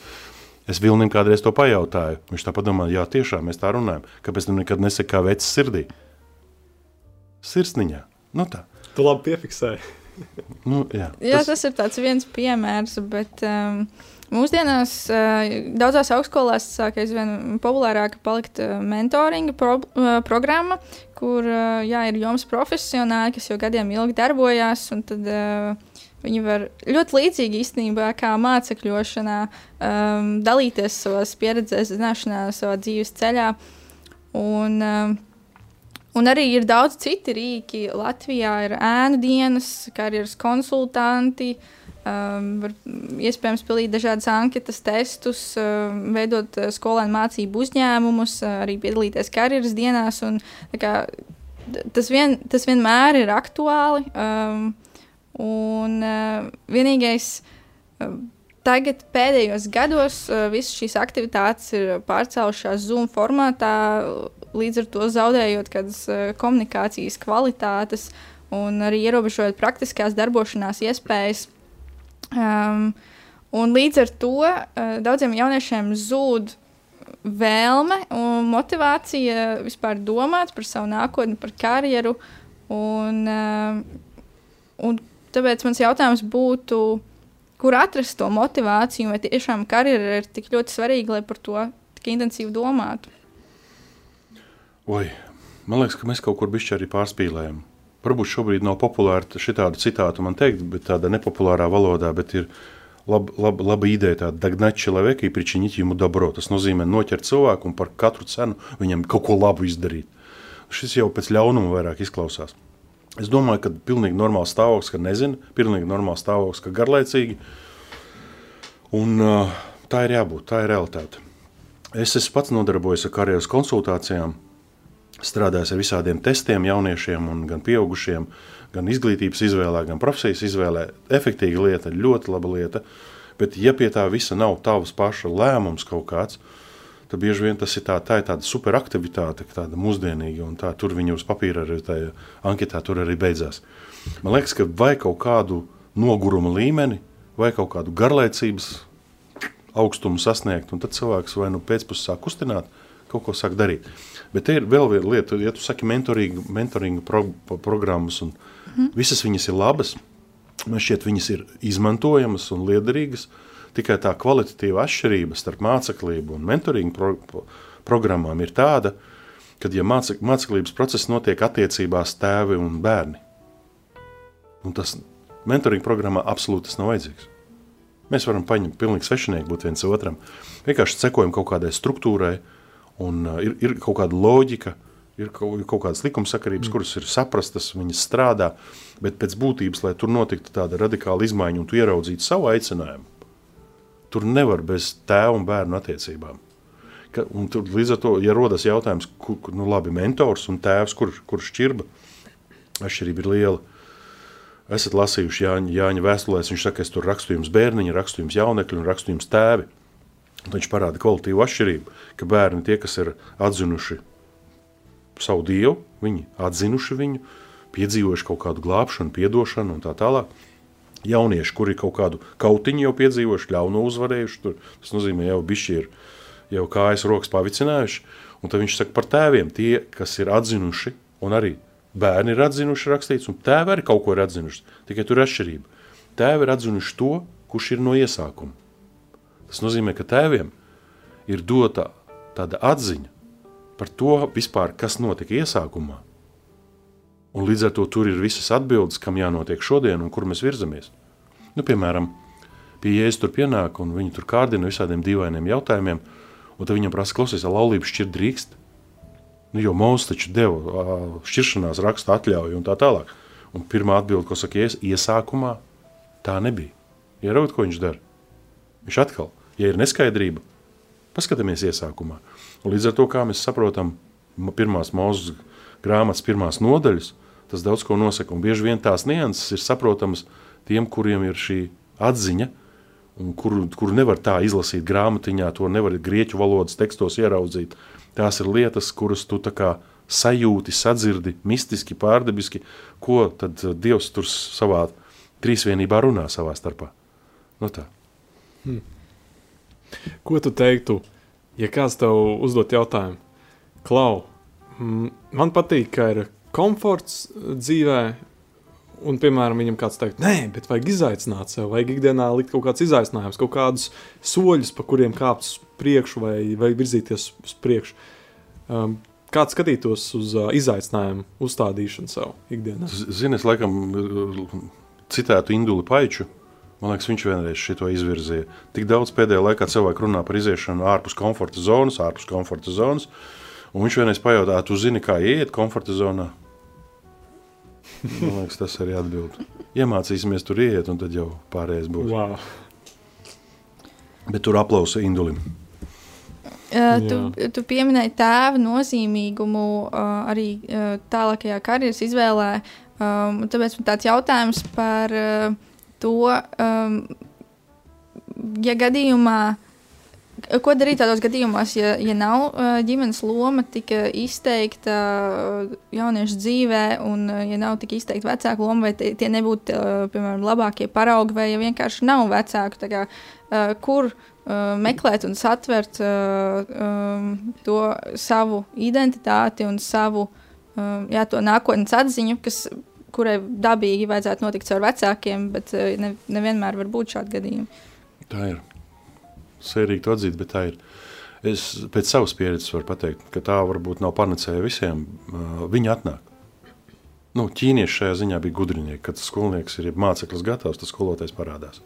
Es Vilnim kādreiz to pajautāju. Viņš tā padomā, jā, tiešām mēs tā runājam. Kāpēc tu nekad nesaki kā vecs sirdī? Sirsniņā. Nu tā. Tu labi piefiksēji. (laughs) Nu, jā, Jā, tas, tas ir tāds viens piemērs, bet um, mūsdienās uh, daudzās augstskolās sāk aizvien populārāk palikt uh, mentoringa pro, uh, programma, kur uh, jā, ir joms profesionāļi, kas jau gadiem ilgi darbojās, tad uh, viņi var ļoti līdzīgi īstenībā kā mācekļošanā um, dalīties savās pieredzēs, zināšanās, savā dzīves ceļā. Un, um, Un arī ir daudz citu rīki. Latvijā ir ēnu dienas, karjeras konsultanti, um, var iespējams pildīt dažādas anketas, testus, um, veidot uh, skolēnu mācību uzņēmumus, uh, arī piedalīties karjeras dienās. Un, kā, tas, vien, tas vienmēr ir aktuāli. Um, un uh, vienīgais. Tagad pēdējos gados visas šīs aktivitātes ir pārcēlušās Zoom formātā, līdz ar to zaudējot kādas komunikācijas kvalitātes un arī ierobežojot praktiskās darbošanās iespējas. Um, un līdz ar to uh, daudziem jauniešiem zūd vēlme un motivācija vispār domāt par savu nākotni, par karjeru. Un, uh, un tāpēc mans jautājums būtu, kur atrast to motivāciju, vai tiešām karjera ir tik ļoti svarīga, lai par to tik intensīvi domātu. Oi, man liekas, ka mēs kaut kur bišķi arī pārspīlējam varbūt šobrīd nav populāra šitādu citātu man teikt, bet tādā nepopulārā valodā, bet ir lab, lab, laba ideja tāda dagnači cilvēki pričinīt jums dobro. Tas nozīmē noķert cilvēku un par katru cenu viņam kaut ko labu izdarīt. Šis jau pēc ļaunuma vairāk izklausās. Es domāju, ka pilnīgi normāls stāvoklis, ka nezinu, pilnīgi normāls stāvoklis, ka garlaicīgi. Un tā ir jābūt, tā ir realitāte. Es esmu pats nodarbojies ar karjeras konsultācijām, strādājis ar visādiem testiem jauniešiem, gan pieaugušiem, gan izglītības izvēlē, gan profesijas izvēlē. Efektīva lieta, ļoti laba lieta. Bet, ja pie tā visa nav tavs paša lēmums kaut kāds, tad bieži vien tas ir, tā, tā ir tāda superaktivitāte, tāda mūsdienīga, un tā tur viņa uz papīra arī tajā anketā tur arī beidzās. Man liekas, ka vai kaut kādu noguruma līmeni, vai kaut kādu garlaicības augstumu sasniegt, un tad cilvēks vai nu pēcpusē sāk kustināt, kaut ko sāk darīt. Bet ir vēl viena lieta, ja tu saki mentoringa, mentoringa pro, programmas, un mm. visas viņas ir labas, man šķiet, viņas ir izmantojamas un liederīgas, tikai tā kvalitatīva atšķirība starp māceklību un mentoringa pro, programmām ir tāda, kad ja mācek, māceklības process notiek attiecībās tēvi un bērni, un tas mentoringa programmā absolūti tas nav vajadzīgs. Mēs varam paņemt pilnīgi svešinieki būt viens otram. Vienkārši sekojam kaut kādai struktūrai, un uh, ir, ir kaut kāda loģika, ir kaut, ir kaut kādas likumsakarības, mm. kuras ir saprastas, viņas strādā, bet pēc būtības, lai tur notiktu tāda radikāla izmaiņa un tu ieraudzītu savu aicinājumu, tur nevar bez tēva un bērnu attiecībām. Ka, un tur, līdz ar to, ja rodas jautājums, kur, nu labi, mentors un tēvs, kur, kur šķirba, atšķirība ir liela. Esat lasījuši Jāņa, Jāņa vēstulēs, viņš saka, es tur rakstu jums bērniņi, rakstu jums jaunekļi un rakstu jums tēvi. Viņš parāda kvalitīvu atšķirību, ka bērni tie, kas ir atzinuši savu dievu, viņi atzinuši viņu, piedzīvojuši kaut kādu glābšanu, piedošanu un tā tālāk. Jaunieši, kuri kaut kādu kautiņu jau piedzīvojuši, ļauno uzvarējuši, tur, tas nozīmē jau bišķi ir jau kājas rokas pavicinājuši, un tad viņš saka par tēviem, tie, kas ir atzinuši un arī Bērni ir atzinuši rakstīts, un tēvi arī kaut ko ir atzinuši. Tikai tur ir atšķirība. Tēvi ir atzinuši to, kurš ir no iesākuma. Tas nozīmē, ka tēviem ir dota tāda atziņa par to, vispār, kas notika iesākumā. Un līdz ar to tur ir visas atbildes, kam jānotiek šodien un kur mēs virzamies. Nu, piemēram, pie jēzus tur pienāk un viņi tur kārdina visādiem dīvainiem jautājumiem, un tad viņam prasa, klausies, laulību šķirt drīkst. Nu, jo Mozus taču deva šķiršanās raksta atļauju un tā tālāk. Un pirmā atbilde, ko saka, ies, iesākumā tā nebija. Ieraugot, ko viņš dara. Viņš atkal, ja ir neskaidrība, paskatāmies iesākumā. Un līdz ar to, kā mēs saprotam pirmās mūzes grāmatas pirmās nodaļas, tas daudz ko nosaka. Un bieži vien tās nianses ir saprotamas tiem, kuriem ir šī atziņa, un kuru, kuru nevar tā izlasīt grāmatiņā, to nevar grieķu valodas tekstos ieraudzīt. Tās ir lietas, kuras tu sajūti, sadzirdi, mistiski, pārdabiski, ko tad eh, Dievs tur savā trīsvienībā runā savā starpā. No nu tā. Hmm. Ko tu teiktu, ja kāds tev uzdot jautājumu? Klau, man patīk, ka ir komforts dzīvē, un, piemēram, viņam kāds teikt, nē, bet vajag izaicināt sev, vajag ikdienā likt kaut kāds izaicinājums, kaut kādus soļus, pa kuriem kāpt uz priekšu vai, vai virzīties uz priekšu. Um, Kāds skatītos uz uh, izaicinājumu uzstādīšanu sev ikdienā? Zini, es laikam citētu Indulu Paiču. Man liekas, viņš vienreiz šo izvirzīja. Tik daudz pēdējā laikā cilvēku runā par iziešanu ārpus komforta zonas, ārpus komforta zonas. Un viņš vienreiz pajautā, tu zini, kā iet komforta zonā? Man liekas, tas arī atbild. Iemācīsimies tur iet, un tad jau pārējais būs. Wow. Bet tur aplausa Indulim. Uh, tu, tu pieminēji tēva nozīmīgumu uh, arī uh, tālākajā karjeras izvēlē. Um, tāpēc man tāds jautājums par uh, to, um, ja gadījumā, ko darīt tādos gadījumos, ja, ja nav uh, ģimenes loma tik izteikta uh, jauniešu dzīvē, un uh, ja nav tik izteikta vecāku loma, vai tie, tie nebūtu, piemēram, labākie paraugi, vai ja vienkārši nav vecāku, kā, kur meklēt un satvert um, to savu identitāti un savu uh, jā, nākotnes atziņu, kas, kurai dabīgi vajadzētu notikt caur vecākiem, bet uh, ne, nevienmēr var būt šādi gadījumi. Tā ir. Sērīgi to atzīt, bet tā ir. Es pēc savas pieredzes varu pateikt, ka tā varbūt nav panacēja visiem. Uh, viņi atnāk. Nu, ķīnieši šajā ziņā bija gudrinieki, kad skolnieks ir māceklis gatavs, tas skolotājs parādās.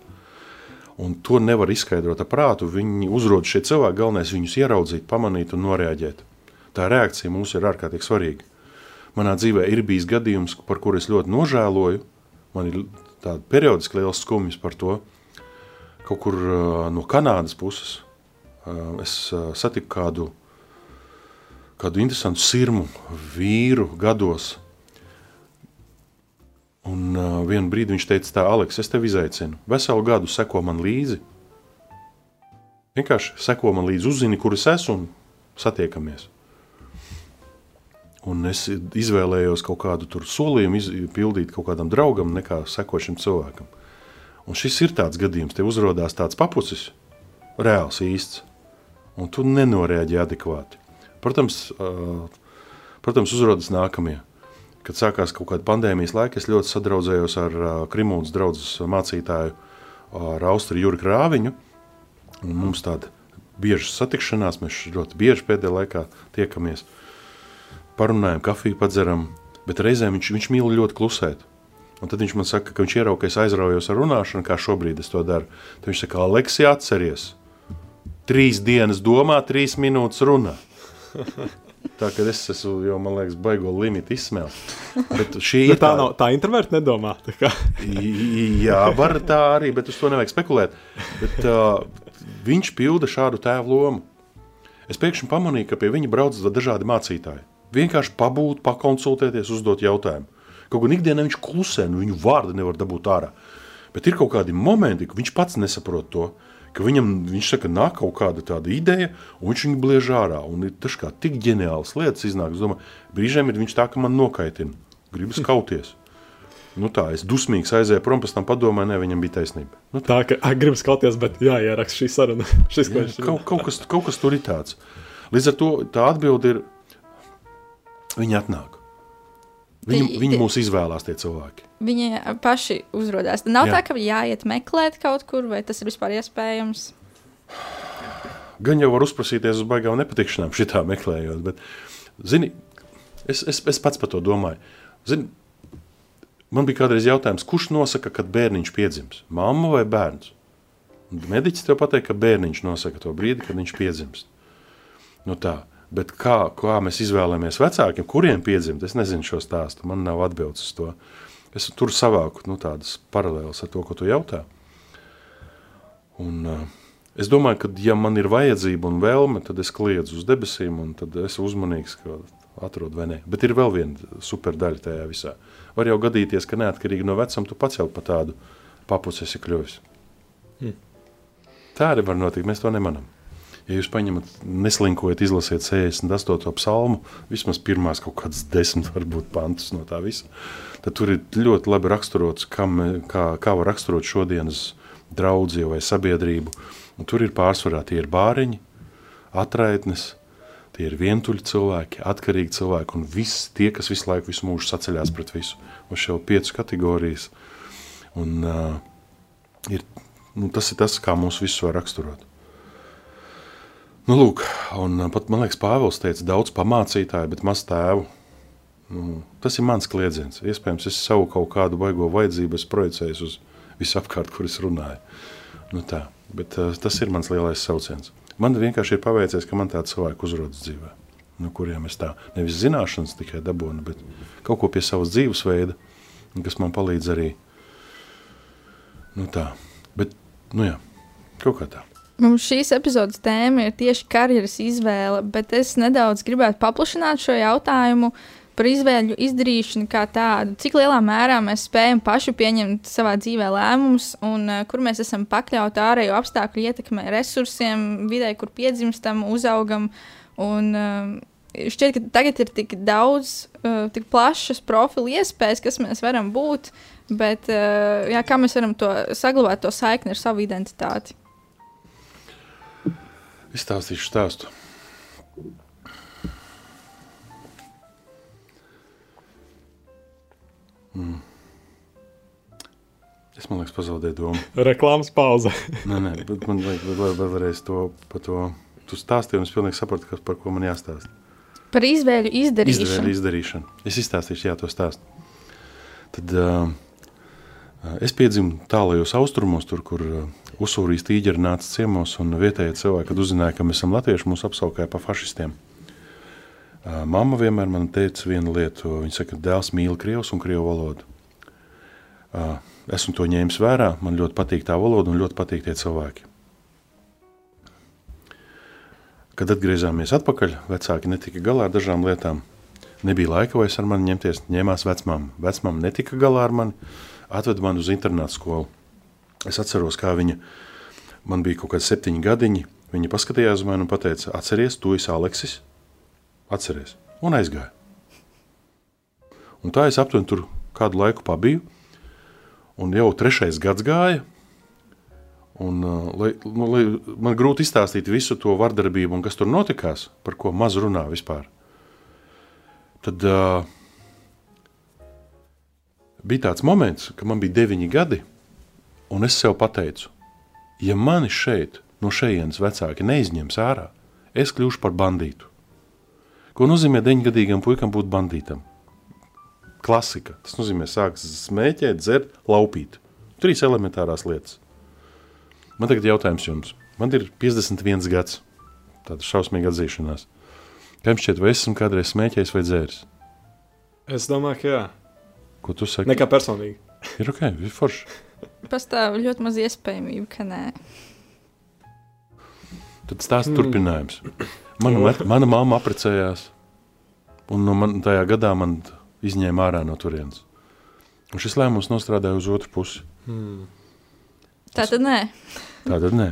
Un to nevar izskaidrot ar prātu. Viņi uzrod šie cilvēki, galvenais viņus ieraudzīt, pamanīt un noreaģēt. Tā reakcija mums ir ārkārtīgi svarīga. Manā dzīvē ir bijis gadījums, par kuru es ļoti nožēloju. Man ir tāda periodiski liels skumjas par to. Kaut kur uh, no Kanādas puses uh, es uh, satiku kādu, kādu interesantu sirmu vīru gados. Un vienā brīdī viņš teica, tā, Aleks, es tevi izaicinu. Veselu gadu seko man līdzi. Vienkārši seko man līdzi, uzzini, kur es esmu un satiekamies. Un es izvēlējos kaut kādu solījumu izpildīt kaut kādam draugam, nekā sekošam cilvēkam. Un šis ir tāds gadījums, te uzrādās tāds papucis, reāls īsts, un tu nenorēģi adekvāti. Protams, protams uzrādās nākamie. Kad sākās kaut kāda pandēmijas laika, es ļoti sadraudzējos ar Krimūnas draugu mācītāju, ar Austriju Jurku Krāviņu. Mums tāda bieža satikšanās, mēs ļoti bieži pēdējā laikā tiekamies. Uh, parunājam, kafiju padzeram, bet reizēm viņš, viņš mīl ļoti klusēt. Un tad viņš man saka, ka viņš ierauga, ka es aizraujos ar runāšanu, kā šobrīd es to daru. Tad viņš saka, Aleksija, atceries, trīs dienas domā, trīs minūtes runā. (laughs) Tā kā es esmu jau, man liekas, baigo limitu izsmēlis. Bet šī ir tā, nav, tā introverta nedomā. Tā jā, var tā arī, bet uz to nevajag spekulēt. Bet, uh, viņš pilda šādu tēvu lomu. Es pēkšņi pamanīju, ka pie viņa brauc dažādi mācītāji vienkārši pabūt, pakonsultēties, uzdot jautājumu. Kaut gan ikdienā viņš klusē, nu viņu vārdu nevar dabūt ārā. Bet ir kaut kādi momenti, kad viņš pats nesaprot to, ka viņam, viņš saka, nāk kaut kāda tāda ideja, un viņš viņu bliež ārā. Un ir dažkārt tik ģeniāls lietas iznāk. Es domāju, brīžiem ir viņš tā, ka man nokaitina, gribas kauties. Nu tā, es dusmīgs aizēju prom, pēc tam padomāju, ne, viņam bija taisnība. Nu, tā, ka gribas kauties, bet jāieraksta šī saruna. (laughs) Šis, Jā, kaut, kaut, kas, kaut kas tur ir tāds. Līdz ar to tā atbilde ir Viņi atnāk. Viņi, tie, viņi mūs izvēlās, tie cilvēki. Viņi paši uzrādās. Nav Jā. tā, ka jāiet meklēt kaut kur, vai tas ir vispār iespējams. Gan jau var uzprasīties uz baigām nepatikšanām, šitā meklējot. Bet, zini, es, es, es pats par to domāju. Zini, man bija kādreiz jautājums, kurš nosaka, kad bērniņš piedzims? Mamma vai bērns? Mediķis tev pateica, ka bērniņš nosaka to brīdi, kad viņš piedzimst. Nu tā. Bet kā, kā mēs izvēlamies vecākiem, kuriem piedzimt, es nezinu šo stāstu. Man nav atbildes uz to. Es tur savāku nu, tādas paralēlas ar to, ko tu jautā. Un, uh, es domāju, ka, ja man ir vajadzība un vēlme, tad es kliedzu uz debesīm, un tad es esmu uzmanīgs, ka atrod vai nē. Bet ir vēl viena superdaļa tajā visā. Var jau gadīties, ka neatkarīgi no vecuma tu pats jau pa tādu papuci esi kļuvis. Hmm. Tā arī var notikt, mēs to nemanām. Ja jūs paņemat, neslinkojat, izlasiet 68. psalmu, vismaz pirmās kaut kādas desmit, varbūt pantus no tā visa, tad tur ir ļoti labi raksturots, kam, kā, kā var raksturot šodienas draudzi vai sabiedrību. Un tur ir pārsvarā tie ir bāriņi, atraitnes, tie ir vientuļi cilvēki, atkarīgi cilvēki un visi tie, kas visu laiku, visu mūžu saceļās pret visu. Uz šo piecu kategorijas. Un, uh, ir, nu, tas ir tas, kā mūs visus var raksturot. Nu, lūk, un uh, pat man liekas, Pāvils teica, daudz pamācītāju, bet maz tēvu. Nu, tas ir mans kliedziens. Iespējams, es savu kaut kādu baigo vajadzību projicēju uz visapkārt, kur es runāju. Nu, tā. bet, uh, tas ir mans lielais sauciens. Man vienkārši ir paveicies, ka man tāds cilvēks uzrodas dzīvē, no kuriem es tā nevis zināšanas tikai dabūnu, bet kaut ko pie savas dzīvesveida, kas man palīdz arī. Nu, tā. Bet, nu jā, kaut kā tā. Mums šīs epizodes tēma ir tieši karjeras izvēle, bet es nedaudz gribētu paplašināt šo jautājumu par izvēļu izdarīšanu kā tādu. Cik lielā mērā mēs spējam paši pieņemt savā dzīvē lēmumus, un uh, kur mēs esam pakļauti ārējo apstākļu ietekmē, resursiem, vidē, kur piedzimstam, uzaugam. Un, uh, šķiet, ka tagad ir tik daudz, uh, tik plašas profilu iespējas, kas mēs varam būt, bet jā, kā mēs varam to saglabāt, to saikni ar savu identitāti. Izstāstīšu stāstu. Mm. Es domāju, ka pazaudēju domu. Reklāmas pauze. (laughs) nē, nē, bet man vajag vēl, vēlreiz to par to. Tu stāstīji, un es pilnīgi sapratu, kas, par ko man jāstāsta. Par izvēļu izdarīšanu. Izvēļu izdarīšanu. Es izstāstīšu, jā, to stāstu. Tad uh, Es piedzimu tālajos austrumos, tur, kur Usūrijas tīģeri nāca ciemos, un vietējie cilvēki, kad uzzināja, ka mēs esam latvieši, mūs apsaukāja par fašistiem. Mama vienmēr man teica vienu lietu. Viņa saka, ka dēls mīl krievus un krievu valodu. Esmu to ņēmis vērā, man ļoti patīk tā valoda un ļoti patīk tie cilvēki. Kad atgriezāmies atpakaļ, vecāki netika galā ar dažām lietām. Nebija laika vairs ar mani ņemties, ņēmās vecmāma. Vecmāma netika galā ar mani, atveda mani uz internātu skolu. Es atceros, kā viņa, man bija kaut kādi septiņi gadiņi, viņa paskatījās uz mani un teica, atceries, tu esi Aleksis, atceries, un aizgāja. Un tā es aptuveni tur kādu laiku pabiju, un jau trešais gads gāja, un, uh, lai, nu, lai man grūti izstāstīt visu to vardarbību kas tur notikās, par ko maz runā vispār, tad uh, bija tāds moments, ka man bija deviņi gadi, Un es sev pateicu, ja mani šeit, no šejienes vecāki neizņems ārā, es kļūšu par bandītu. Ko nozīmē deņgadīgam puikam būt bandītam? Klasika. Tas nozīmē sākt smēķēt, dzert, laupīt. Trīs elementārās lietas. Man tagad jautājums jums. Man ir 51 gads. Tāda šausmīga atzīšanās. Jums šķiet, vai esmu kādreiz smēķējis vai dzēris? Es domāju, ka jā. Ko tu saki? Nekā personīgi. Ir ok, ir forši. Pastāv ļoti maz iespējamība, ka nē. Tad stāsta mm. turpinājums. Mana, mana mamma apprecējās, un no man, tajā gadā man izņēma ārā no turienes. Un šis lēmums nostrādāja uz otru pusi. Mm. Tā tad nē. Tā tad nē.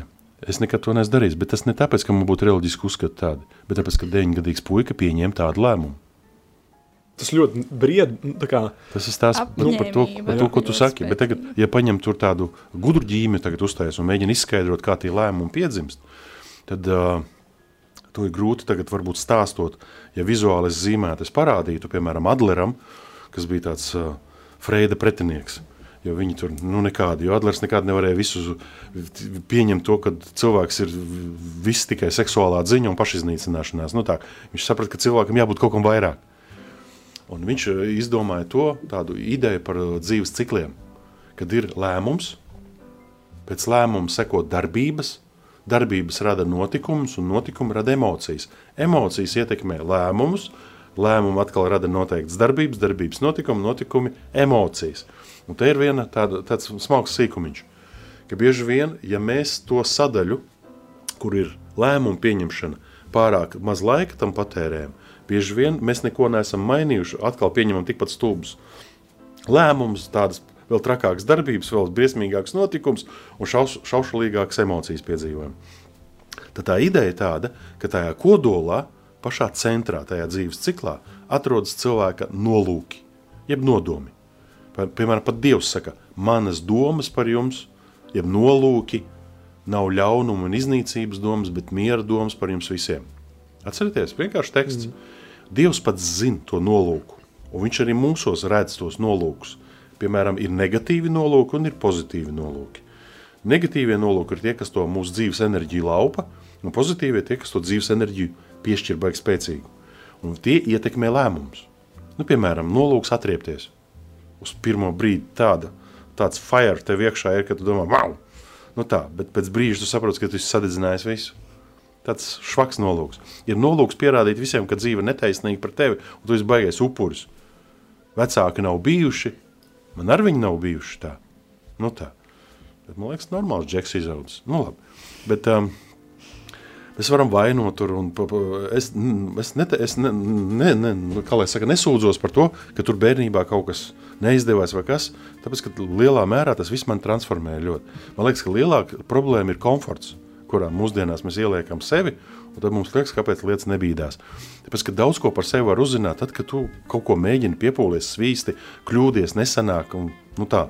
Es nekad to neesmu darījis, bet tas ne tāpēc, ka man būtu reliģiski uzskati tādi, bet tāpēc, ka deviņgadīgs puika pieņēma tādu lēmumu. Tas ļoti bried. Kā, tas ir tās, nu, par to, par to, ko tu saki. Bet tagad, ja paņem tur tādu gudru ģīmi, tagad uzstājas un mēģina izskaidrot, kā tie lēmumi piedzimst, tad uh, to ir grūti tagad varbūt stāstot. Ja vizuāli es zīmētu, es parādītu, piemēram, Adleram, kas bija tāds uh, Freida pretinieks. Jo viņi tur nu, nekādi, jo Adlers nekādi nevarēja visu pieņemt to, ka cilvēks ir viss tikai seksuālā dziņa un pašiznīcināšanās. Nu, tā, viņš saprata, ka cilvēkam jābūt kaut kam vairāk. Un viņš eh, izdomāja to tādu ideju par eh, dzīves cikliem, kad ir lēmums, pēc lēmuma seko darbības, darbības rada notikumus, un notikumi rada emocijas. Emocijas ietekmē lēmumus, lēmumi atkal rada noteiktas darbības, darbības notikumi, notikumi emocijas. Un te ir viena tāda, tāds smalks sīkumiņš, ka bieži vien, ja mēs to sadaļu, kur ir lēmumu pieņemšana, pārāk maz laika tam patērējam, Bieži vien mēs neko neesam mainījuši, atkal pieņemam tikpat stulbus lēmumus, tādas vēl trakākas darbības, vēl briesmīgākas notikums un šaus, šaušalīgākas emocijas piedzīvojam. Tad tā ideja tāda, ka tajā kodolā, pašā centrā, tajā dzīves ciklā, atrodas cilvēka nolūki, jeb nodomi. Piemēram, pat Dievs saka, manas domas par jums, jeb nolūki, nav ļaunuma un iznīcības domas, bet miera domas par jums visiem. Atcerieties, vienkārši teksts. Mm. Dievs pats zina to nolūku, un viņš arī mūsos redz tos nolūkus. Piemēram, ir negatīvi nolūki un ir pozitīvi nolūki. Negatīvie nolūki ir tie, kas to mūsu dzīves enerģiju laupa, un pozitīvie tie, kas to dzīves enerģiju piešķir baigi spēcīgu. Un tie ietekmē lēmumus. Nu, piemēram, nolūks atriepties. Uz pirmo brīdi tāda, tāds fire tev iekšā ir, ka tu domā, wow! Nu tā, bet pēc brīža tu saproti, ka tu esi sadedzinājis visu tāds švaks nolūks. Ir nolūks pierādīt visiem, ka dzīve ir netaisnīga pret tevi, un tu esi baigais upuris. Vecāki nav bijuši, man ar viņu nav bijuši tā. Nu tā. Bet, man liekas, normāls džeks izaudzis. Nu labi. Bet, um, Mēs varam vainot tur, un es, es, ne, es ne, ne, ne, nu, saka, nesūdzos par to, ka tur bērnībā kaut kas neizdevās vai kas. Tāpēc, ka lielā mērā tas viss man transformē ļoti. Man liekas, ka lielāka problēma ir komforts kurā mūsdienās mēs ieliekam sevi, un tad mums liekas, kāpēc lietas nebīdās. Tāpēc, ka daudz ko par sevi var uzzināt, tad, kad tu kaut ko mēģini piepūlies svīsti, kļūdies, nesanāk, un nu tā,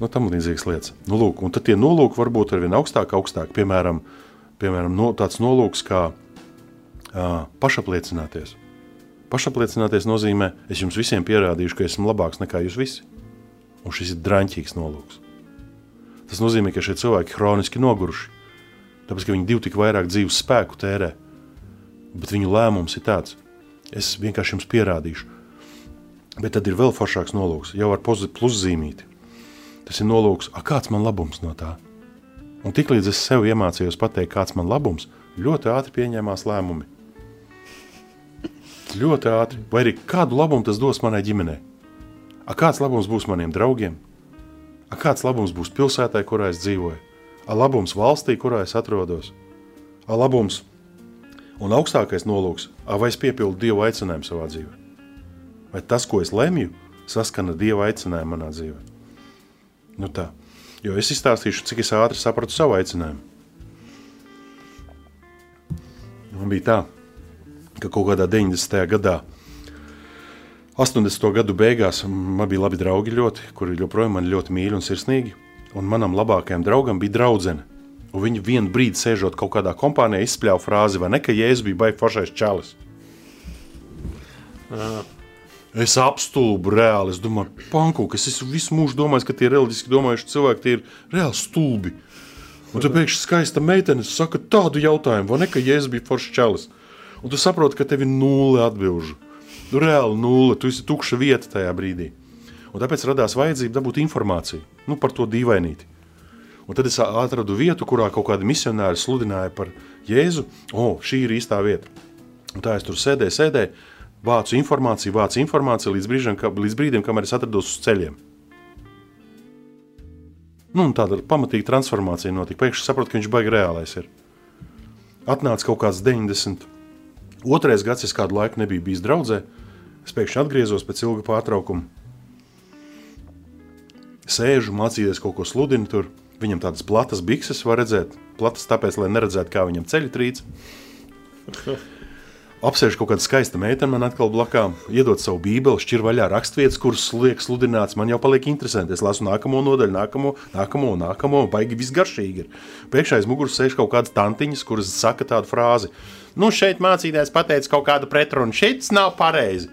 nu tam līdzīgas lietas. Nu, lūk, un tad tie nolūki var būt arvien augstāk, augstāk, piemēram, piemēram no, tāds nolūks kā uh, pašapliecināties. Pašapliecināties nozīmē, es jums visiem pierādīšu, ka esmu labāks nekā jūs visi. Un šis ir draņķīgs nolūks. Tas nozīmē, ka šie cilvēki ir hroniski noguruši tāpēc ka viņi divi tik vairāk dzīves spēku tērē. Bet viņu lēmums ir tāds, es vienkārši jums pierādīšu. Bet tad ir vēl foršāks nolūks, jau ar pluszīmīti. Tas ir nolūks, a, kāds man labums no tā. Un tiklīdz es sev iemācījos pateikt, kāds man labums, ļoti ātri pieņēmās lēmumi. Ļoti ātri. Vai arī kādu labumu tas dos manai ģimenei? A, kāds labums būs maniem draugiem? A, kāds labums būs pilsētai, kurā es dzīvoju? A, labums valstī, kurā es atrodos? A, labums un augstākais nolūks, a, vai es piepildu Dieva aicinājumu savā dzīvē? Vai tas, ko es lemju, saskana Dieva aicinājumu manā dzīvē? Nu tā. Jo es izstāstīšu, cik es ātri sapratu savu aicinājumu. Man bija tā, ka kaut kādā 90. gadā, 80. gadu beigās, man bija labi draugi, ļoti, kuri joprojām man ļoti mīl un sirsnīgi. Un manam labākajam draugam bija draudzene. Un viņi vienu brīdi sēžot kaut kādā kompānijā, izspļāva frāzi, vai ne, ka Jēzus bija baigts foršais čalis. Es apstulbu reāli. Es domāju, pankūk, es visu mūžu domājis, ka tie reliģiski domājuši cilvēki tie ir reāli stulbi. Un tad pēkšņi skaista meitene saka tādu jautājumu, vai ne, ka Jēzus bija foršs čalis. Un tu saproti, ka tev ir nulle atbilžu. Nu, reāli nulle, tu esi tukša vieta tajā brīdī. Un tāpēc radās vajadzība dabūt informāciju nu, par to dīvainīti. Un tad es atradu vietu, kurā kaut kādi misionāri sludināja par Jēzu. O, šī ir īstā vieta. Un tā es tur sēdēju, sēdēju, vācu informāciju, vācu informāciju līdz brīdim, ka, līdz brīdim kamēr es atrados uz ceļiem. Nu, tāda pamatīga transformācija notika. Pēkšņi sapratu, ka viņš baigi reālais ir. Atnāca kaut kāds 90. Otrais gads, es kādu laiku nebiju bijis draudzē. Es pēkšņi atgriezos pēc ilga pārtraukuma. Sēžu, mācīties kaut ko sludinu tur. Viņam tādas platas bikses var redzēt. Platas tāpēc, lai neredzētu, kā viņam ceļi trīc. (laughs) Apsēž kaut kāda skaista meitene man atkal blakām, iedod savu bībeli, šķir vaļā raksturvietas, kuras liek sludināts. Man jau paliek interesanti. Es lasu nākamo nodaļu, nākamo, nākamo, nākamo, baigi viss garšīgi ir. Pēkšņā aiz muguras sēž kaut kādas tantiņas, kuras saka tādu frāzi. Nu, šeit mācītājs pateica kaut kādu pretrunu, šeit tas nav pareizi.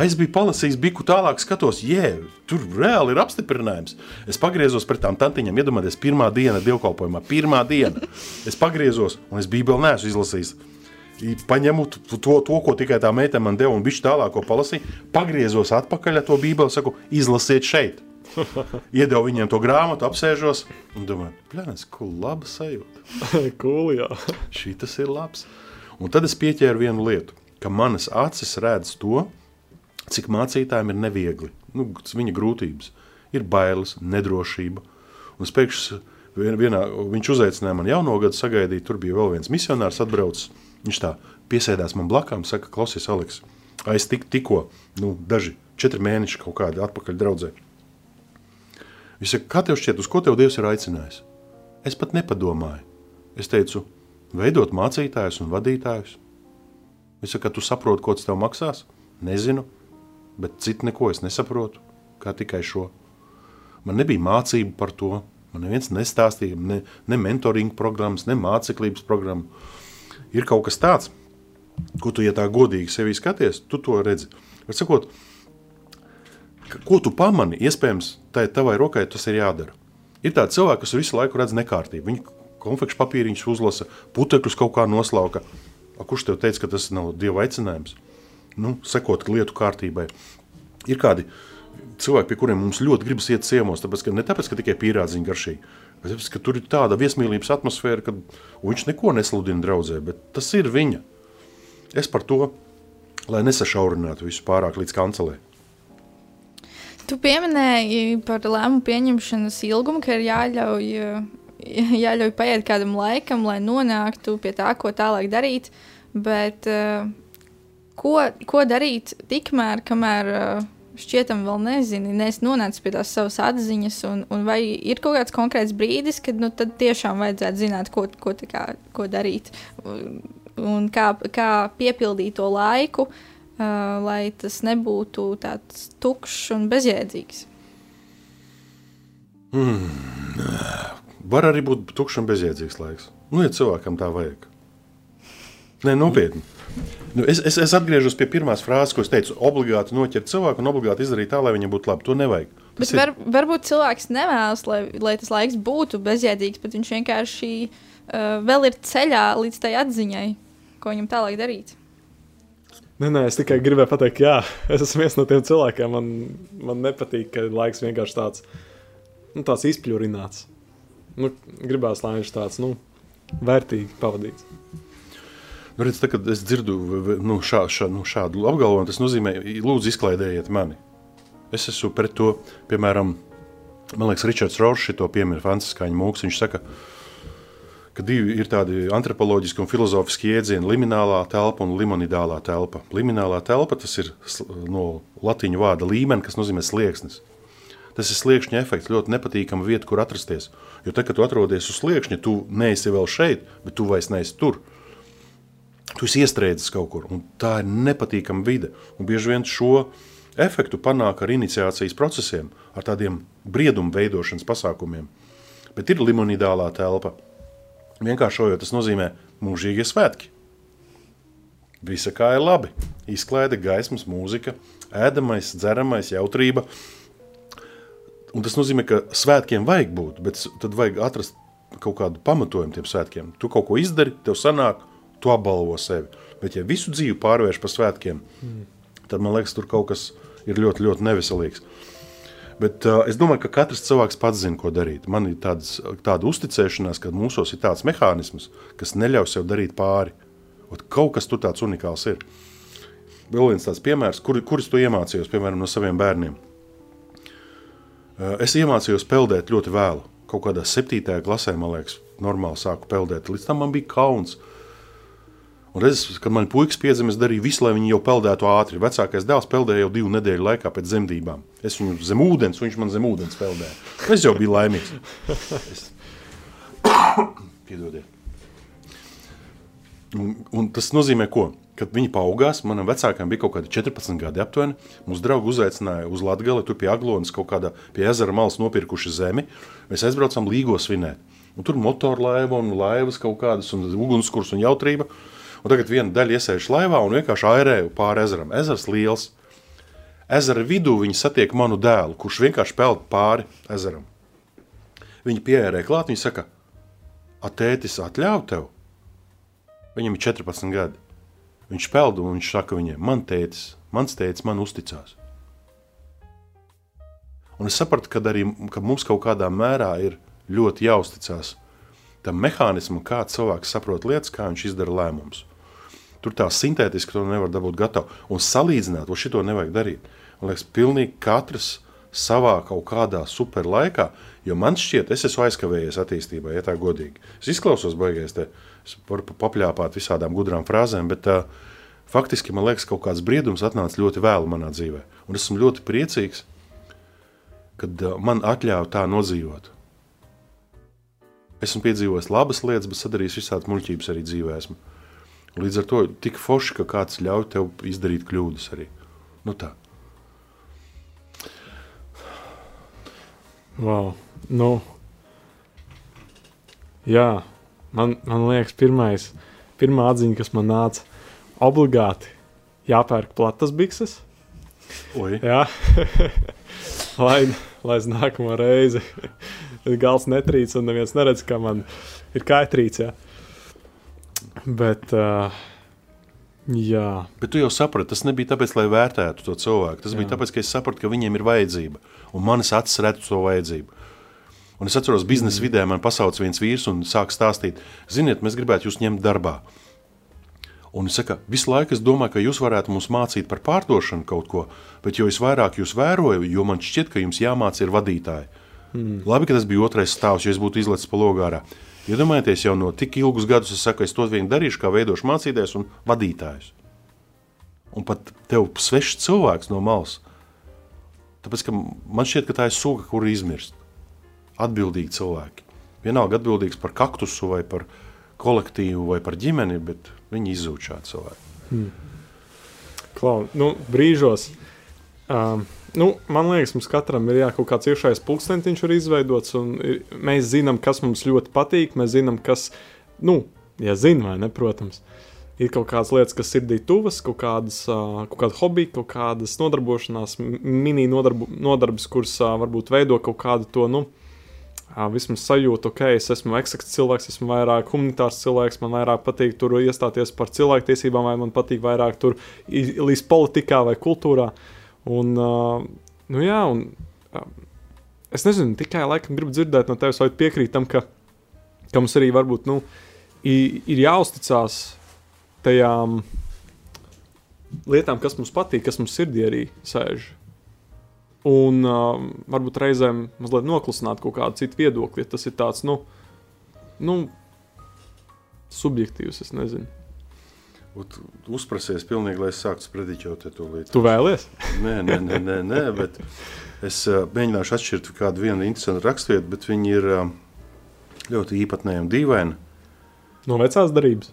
Es biju palasījis, biju tālāk, skatos, jē, tur reāli ir apstiprinājums. Es pagriezos pret tām tantiņām, iedomājieties, pirmā diena dievkalpojumā, pirmā diena. Es pagriezos, un es bībeli neesmu izlasījis paņemu to, to, ko tikai tā meitene man deva, un viņš tālāk palasīja. Pagriezos atpakaļ ar to bībeli, saku, izlasiet šeit. (laughs) Iedevu viņiem to grāmatu, apsēžos un domāju, plēnēs, ko laba sajūta. (laughs) cool, jā. Šī tas ir labs. Un tad es pieķēru vienu lietu, ka manas acis redz to, cik mācītājiem ir neviegli. Nu, viņa grūtības ir bailes, nedrošība. Un es pēkšņi vienā, viņš uzaicināja man jauno gadu sagaidīt, tur bija vēl viens misionārs atbraucis. Viņš tā piesēdās man blakām, saka, klausies, Aleks, es tik, tikko, nu, daži četri mēneši kaut kādi atpakaļ draudzē. Viņš saka, kā tev šķiet, uz ko tev Dievs ir aicinājis? Es pat nepadomāju. Es teicu, veidot mācītājus un vadītājus. Viņš saka, tu saproti, ko tas tev maksās? Nezinu, bet citu neko es nesaprotu, kā tikai šo. Man nebija mācība par to, man neviens nestāstīja, ne, ne mentoring programmas, ne māceklības programmas ir kaut kas tāds, ko tu, ja tā godīgi sevi skaties, tu to redzi. Var sakot, ko tu pamani, iespējams, tai tavai rokai tas ir jādara. Ir tādi cilvēki, kas visu laiku redz nekārtību. Viņi konfekšu papīriņus uzlasa, putekļus kaut kā noslauka. A, kurš tev teica, ka tas nav dieva aicinājums? Nu, sekot lietu kārtībai. Ir kādi cilvēki, pie kuriem mums ļoti gribas iet ciemos, tāpēc, ka ne tāpēc, ka tikai pīrādziņa garšīgi, Tāpēc, ka tur ir tāda viesmīlības atmosfēra, ka viņš neko nesludina draudzē, bet tas ir viņa. Es par to, lai nesašaurinātu visu pārāk līdz kancelē. Tu pieminēji par lēmumu pieņemšanas ilgumu, ka ir jāļauj, (laughs) jāļauj paiet kādam laikam, lai nonāktu pie tā, ko tālāk darīt. Bet, ko, ko darīt tikmēr, kamēr šķietam vēl nezini, neesi nonācis pie tās savas atziņas, un, un vai ir kaut kāds konkrēts brīdis, kad nu, tiešām vajadzētu zināt, ko, ko, kā, ko darīt un kā, kā piepildīt to laiku, uh, lai tas nebūtu tāds tukšs un bezjēdzīgs. Mm. Var arī būt tukšs un bezjēdzīgs laiks. Nu, ja cilvēkam tā vajag. Nē, nopietni. Nu, es, es, es atgriežos pie pirmās frāzes, ko es teicu. Obligāti noķert cilvēku un obligāti izdarīt tā, lai viņam būtu labi. To nevajag. Tas bet var, ir... varbūt cilvēks nevēlas, lai, lai tas laiks būtu bezjēdzīgs, bet viņš vienkārši uh, vēl ir ceļā līdz tai atziņai, ko viņam tālāk darīt. Nē, nē, es tikai gribēju pateikt, jā, (laughs) es esmu viens no tiem cilvēkiem. Man, man nepatīk, ka laiks vienkārši tāds nu, tāds izpļurināts. Nu, gribās, lai viņš tāds nu, vērtīgi pavadīts. Nu, redz, tā, kad es dzirdu nu, šā, šā, nu, šādu apgalvojumu, tas nozīmē, lūdzu, izklaidējiet mani. Es esmu pret to, piemēram, man liekas, Ričards Rošs to piemēra Franciskāņa mūks. Viņš saka, ka divi ir tādi antropoloģiski un filozofiski jēdzieni - liminālā telpa un limonidālā telpa. Liminālā telpa tas ir no latīņu vārda līmenis, kas nozīmē slieksnis. Tas ir sliekšņa efekts, ļoti nepatīkama vieta, kur atrasties. Jo tad, kad tu atrodies uz sliekšņa, tu neesi vēl šeit, bet tu vairs neesi tur. Tu esi iestrēdzis kaut kur, un tā ir nepatīkama vide. Un bieži vien šo efektu panāk ar iniciācijas procesiem, ar tādiem briedumu veidošanas pasākumiem. Bet ir limonidālā telpa. Vienkāršojot, tas nozīmē mūžīgie svētki. Visa kā ir labi. Izklaide, gaismas, mūzika, ēdamais, dzeramais, jautrība, Un tas nozīmē, ka svētkiem vajag būt, bet tad vajag atrast kaut kādu pamatojumu tiem svētkiem. Tu kaut ko izdari, tev sanāk, tu apbalvo sevi. Bet, ja visu dzīvi pārvērš par svētkiem, mm. tad man liekas, tur kaut kas ir ļoti, ļoti neveselīgs. Bet uh, es domāju, ka katrs cilvēks pats zina, ko darīt. Man ir tāds, tāda uzticēšanās, ka mūsos ir tāds mehānisms, kas neļauj sev darīt pāri. Ot, kaut kas tur tāds unikāls ir. Vēl viens tāds piemērs, kur, kurus tu iemācījos, piemēram, no saviem bērniem. Es iemācījos peldēt ļoti vēlu. Kaut kādā septītajā klasē, man liekas, normāli sāku peldēt. Līdz tam man bija kauns. Un es, kad man puikas piedzima, es darīju visu, lai viņi jau peldētu ātri. Vecākais dēls peldēja jau divu nedēļu laikā pēc dzemdībām. Es viņu zem ūdens, viņš man zem ūdens peldēja. Es jau biju laimīgs. Es... (coughs) Piedodiet. Un, un tas nozīmē, ko? Kad viņi paaugās, manam vecākam bija kaut kādi 14 gadi aptuveni. Mūsu draugi uzaicināja uz Latviju, tur pie Aglonas, kaut kādā pie ezera malas nopirkuši zemi. Mēs aizbraucām Līgo svinēt. Un tur motorlaiva un laivas kaut kādas, un ugunskurs un jautrība. Un tagad viena daļa iesēž laivā un vienkārši airē pāri ezeram. Ezers liels. Ezera vidū viņi satiek manu dēlu, kurš vienkārši peld pāri ezeram. Viņi pierē klāt, viņi saka, atētis atļauj tev. Viņam ir 14 gadi. Viņš peld un viņš saka viņiem, man tētis, mans tētis man uzticās. Un es sapratu, ka arī ka mums kaut kādā mērā ir ļoti jāuzticas tam mehānismam, kā cilvēks saprot lietas, kā viņš izdara lēmumus. Tur tā sintētiski to nevar dabūt gatavu. Un salīdzināt, to šito nevajag darīt. Man liekas, pilnīgi katrs savā kaut kādā super laikā, jo man šķiet, es esmu aizkavējies attīstībā, ja tā godīgi. Es izklausos uh, Es varu papļāpāt visādām gudrām frāzēm, bet uh, faktiski man liekas, ka kaut kāds briedums atnāca ļoti vēlu manā dzīvē. Un esmu ļoti priecīgs, kad uh, man atļāva tā nodzīvot. Esmu piedzīvojis labas lietas, bet sadarījis visādas muļķības arī dzīvē. Līdz ar to tik forši, ka kāds ļauj tev izdarīt kļūdas arī. Nu tā. Wow. Nu, jā, man, man liekas, pirmais, pirmā atziņa, kas man nāca, obligāti jāpērk platas bikses. Oi. Jā, (laughs) lai, lai es nākamo reizi (laughs) gals netrīc un neviens neredz, ka man ir kaitrīts. Jā. Bet, uh, jā. Bet tu jau saprati, tas nebija tāpēc, lai vērtētu to cilvēku. Tas jā. bija tāpēc, ka es sapratu, ka viņiem ir vajadzība. Un manis acis redz to vajadzību. Un es atceros, biznesa mm. vidē man pasauca viens vīrs un sāk stāstīt, ziniet, mēs gribētu jūs ņemt darbā. Un es saku, visu laiku es domāju, ka jūs varētu mums mācīt par pārdošanu kaut ko, bet jo es vairāk jūs vēroju, jo man šķiet, ka jums jāmāca ir vadītāji. Mm. Labi, ka tas bija otrais stāvs, jo es būtu izlecis pa logārā. Iedomājieties, jau no tik ilgus gadus es saku, es to vien darīšu, kā veidošu mācītājs un vadītājs. Un pat tev svešs cilvēks no malas. Tāpēc, man šķiet, ka tā ir suga, kur izmirst atbildīgi cilvēki. Vienalga atbildīgs par kaktusu vai par kolektīvu vai par ģimeni, bet viņi izzūd šādi cilvēki. Hmm. Klau, nu, brīžos, um, nu, man liekas, mums katram ir jā, kaut kāds iekšējais pulkstentiņš ir izveidots, ir, mēs zinām, kas mums ļoti patīk, mēs zinām, kas, nu, ja zin vai ne, protams, ir kaut kādas lietas, kas sirdī tuvas, kaut kādas, uh, kaut kāda hobija, kaut kādas nodarbošanās, mini nodarbu, nodarbes, kuras uh, varbūt veido kaut kādu to, nu, vismaz sajūtu, ok, es esmu ekstraks cilvēks, esmu vairāk humanitārs cilvēks, man vairāk patīk tur iestāties par cilvēktiesībām, vai man patīk vairāk tur līdz politikā vai kultūrā. Un, uh, nu jā, un, uh, es nezinu, tikai laikam gribu dzirdēt no tevis, vai piekrīt tam, ka, ka mums arī varbūt nu, ir, jāuzticās tajām lietām, kas mums patīk, kas mums sirdī arī sēž. Un uh, varbūt reizēm mazliet noklusināt kaut kādu citu viedokli, ja tas ir tāds, nu, nu subjektīvs, es nezinu. Uzprasies pilnīgi, lai es sāktu sprediķot to lietu. Tu vēlies? nē, nē, nē, nē, nē bet es uh, mēģināšu atšķirt kādu vienu interesantu raksturvietu, bet viņi ir uh, ļoti īpatnēji un dīvaini. No vecās darbības.